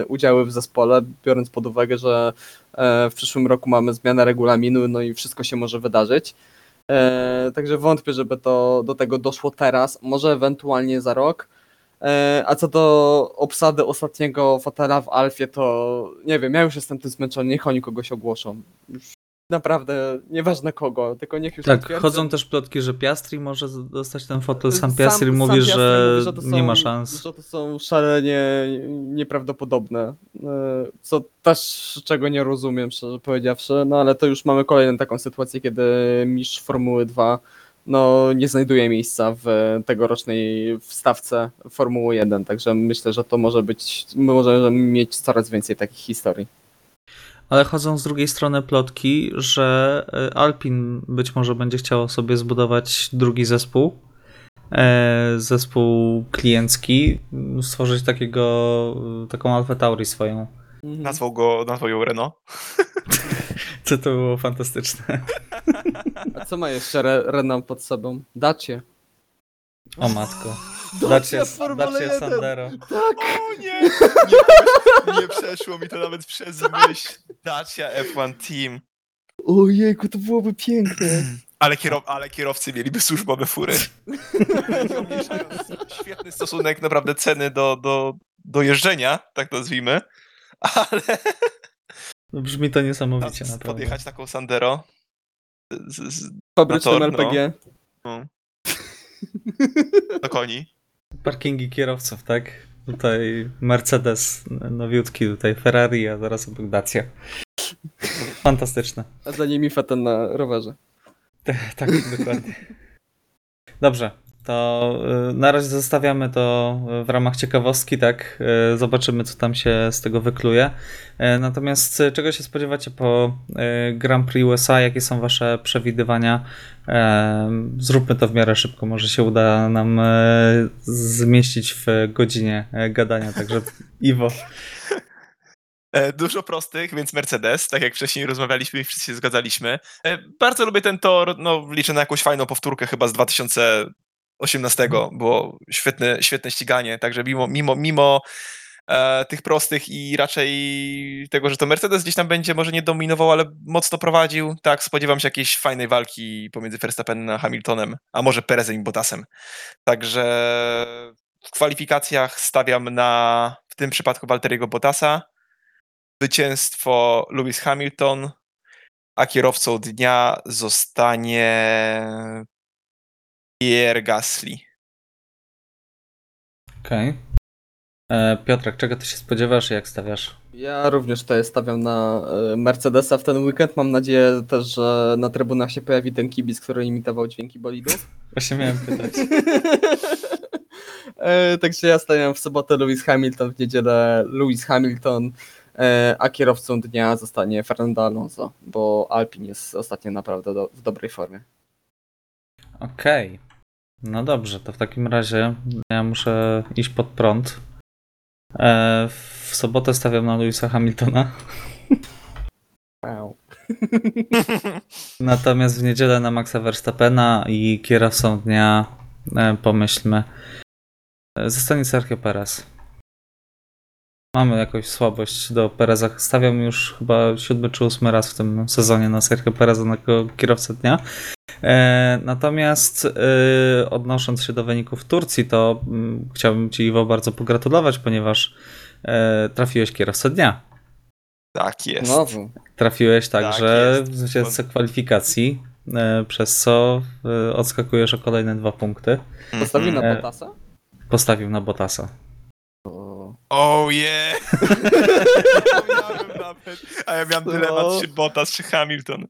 Speaker 3: e, udziały w zespole, biorąc pod uwagę, że e, w przyszłym roku mamy zmianę regulaminu, no i wszystko się może wydarzyć. E, także wątpię, żeby to do tego doszło teraz, może ewentualnie za rok. E, a co do obsady ostatniego fotela w Alfie, to nie wiem, ja już jestem tym zmęczony, niech oni kogoś ogłoszą. Już naprawdę, nieważne kogo, tylko niech już
Speaker 1: Tak, chodzą też plotki, że Piastri może dostać ten fotel. Sam
Speaker 3: Sam-
Speaker 1: Piastri
Speaker 3: sam
Speaker 1: mówi,
Speaker 3: Piastri
Speaker 1: że,
Speaker 3: mówi, że to
Speaker 1: nie
Speaker 3: są-
Speaker 1: ma szans.
Speaker 3: Że to są szalenie nieprawdopodobne, e, co też czego nie rozumiem, szczerze powiedziawszy, no ale to już mamy kolejną taką sytuację, kiedy mistrz Formuły 2 no, nie znajduje miejsca w tegorocznej wstawce Formuły 1, także myślę, że to może być, my możemy mieć coraz więcej takich historii.
Speaker 1: Ale chodzą z drugiej strony plotki, że e, Alpin być może będzie chciało sobie zbudować drugi zespół. e, Zespół kliencki, stworzyć takiego, taką Alfa Tauri swoją.
Speaker 2: Nazwał go, nazwał ją Renault. [laughs]
Speaker 1: Co to było fantastyczne.
Speaker 3: A co ma jeszcze Re Renault pod sobą? Dacie.
Speaker 1: O matko.
Speaker 3: Dacia
Speaker 1: Dacia,
Speaker 3: w Formule
Speaker 1: Dacia
Speaker 3: 1.
Speaker 1: Sandero.
Speaker 3: Tak!
Speaker 2: O nie! Nie, nie przeszło mi to nawet przez myśl. Dacia F1 Team.
Speaker 3: Ojejku, to byłoby piękne.
Speaker 2: Ale, kierow, ale kierowcy mieliby służbowe fury. Świetny stosunek naprawdę ceny do, do, do jeżdżenia, tak nazwijmy. Ale
Speaker 1: No, brzmi to niesamowicie
Speaker 2: Teraz
Speaker 1: naprawdę.
Speaker 2: podjechać taką Sandero z, z,
Speaker 3: Fabrycznym
Speaker 2: Na tor, no.
Speaker 3: LPG. [laughs]
Speaker 2: do koni.
Speaker 1: Parkingi kierowców, tak? Tutaj Mercedes nowiutki, tutaj Ferrari, a zaraz obok Dacia. [laughs] Fantastyczne.
Speaker 3: A za nimi Fetten na rowerze. [laughs]
Speaker 1: Tak, dokładnie. Dobrze, to y, na razie zostawiamy to w ramach ciekawostki, tak? Y, Zobaczymy, co tam się z tego wykluje. Y, Natomiast czego się spodziewacie po Grand Prix USA? Jakie są wasze przewidywania? Zróbmy to w miarę szybko, może się uda nam zmieścić w godzinie gadania, także [laughs] Iwo.
Speaker 2: E, Dużo prostych, więc Mercedes, tak jak wcześniej rozmawialiśmy i wszyscy się zgadzaliśmy. E, Bardzo lubię ten tor, no liczę na jakąś fajną powtórkę chyba z 2018, było świetne, świetne ściganie, także mimo, mimo, mimo e, tych prostych i raczej tego, że to Mercedes gdzieś tam będzie może nie dominował, ale mocno prowadził, tak, spodziewam się jakiejś fajnej walki pomiędzy Verstappenem a Hamiltonem, a może Perezem i Bottasem. Także w kwalifikacjach stawiam na, w tym przypadku Walteriego Bottasa, zwycięstwo Lewis Hamilton, a kierowcą dnia zostanie Pierre Gasly.
Speaker 1: Okej. E, Piotrek, czego ty się spodziewasz i jak stawiasz?
Speaker 3: Ja również tutaj stawiam na e, Mercedesa w ten weekend. Mam nadzieję też, że na trybunach się pojawi ten kibic, który imitował dźwięki bolidu. [laughs]
Speaker 1: Właśnie miałem pytać. [laughs]
Speaker 3: E, Także ja stawiam w sobotę Lewis Hamilton, w niedzielę Lewis Hamilton, a kierowcą dnia zostanie Fernando Alonso, bo Alpin jest ostatnio naprawdę do, w dobrej formie.
Speaker 1: Okej. No dobrze, to w takim razie ja muszę iść pod prąd. E, w sobotę stawiam na Louisa Hamiltona,
Speaker 3: Wow. [laughs]
Speaker 1: natomiast w niedzielę na Maxa Verstappena i kierowcą dnia e, pomyślmy e, zostanie Sergio Perez. Mamy jakąś słabość do Pereza. Stawiam już chyba siódmy czy ósmy raz w tym sezonie na Sergio Pereza na kierowcę dnia. E, natomiast e, odnosząc się do wyników Turcji, to mm, chciałbym Ci Iwo bardzo pogratulować, ponieważ e, trafiłeś kierowcę dnia.
Speaker 2: Tak jest.
Speaker 3: Znowu.
Speaker 1: Trafiłeś
Speaker 2: Tak
Speaker 1: także
Speaker 2: jest.
Speaker 1: w zwycięzcę kwalifikacji, e, przez co e, odskakujesz o kolejne dwa punkty.
Speaker 3: Postawił na
Speaker 1: E,
Speaker 3: Bottasa?
Speaker 1: Postawił na Bottasa.
Speaker 3: O,
Speaker 2: Oh yeah! [laughs] Nawet. A ja miałem dylemat, czy Bottas, czy Hamilton.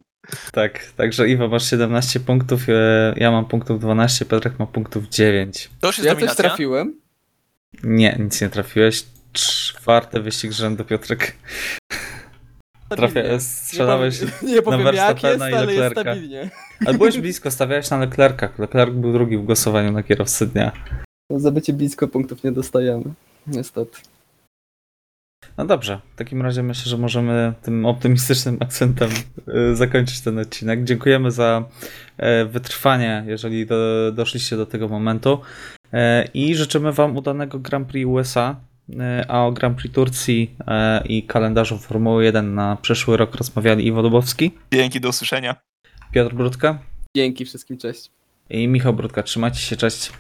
Speaker 1: Tak, także Iwo masz 17 punktów, e, ja mam punktów 12, Piotrek ma punktów 9.
Speaker 2: To już jest
Speaker 3: Ja coś
Speaker 2: dominacja?
Speaker 3: trafiłem?
Speaker 1: Nie, nic nie trafiłeś. Czwarty wyścig rzędu, Piotrek. Trafia, strzelałeś
Speaker 3: Nie powiem, nie powiem jest,
Speaker 1: Verstappena i Leclerca. Ale byłeś blisko, stawiałeś na Leclerca. Leclerc był drugi w głosowaniu na kierowcę dnia.
Speaker 3: Za bycie blisko punktów nie dostajemy. Niestety.
Speaker 1: No dobrze, w takim razie myślę, że możemy tym optymistycznym [laughs] akcentem y, zakończyć ten odcinek. Dziękujemy za e, wytrwanie, jeżeli do, doszliście do tego momentu. E, I życzymy Wam udanego Grand Prix USA. E, A o Grand Prix Turcji i kalendarzu Formuły 1 na przyszły rok rozmawiali Iwo Dubowski,
Speaker 2: Dzięki, do usłyszenia.
Speaker 1: Piotr Brudka
Speaker 3: Dzięki wszystkim, cześć.
Speaker 1: i Michał Brudka. Trzymajcie się, cześć.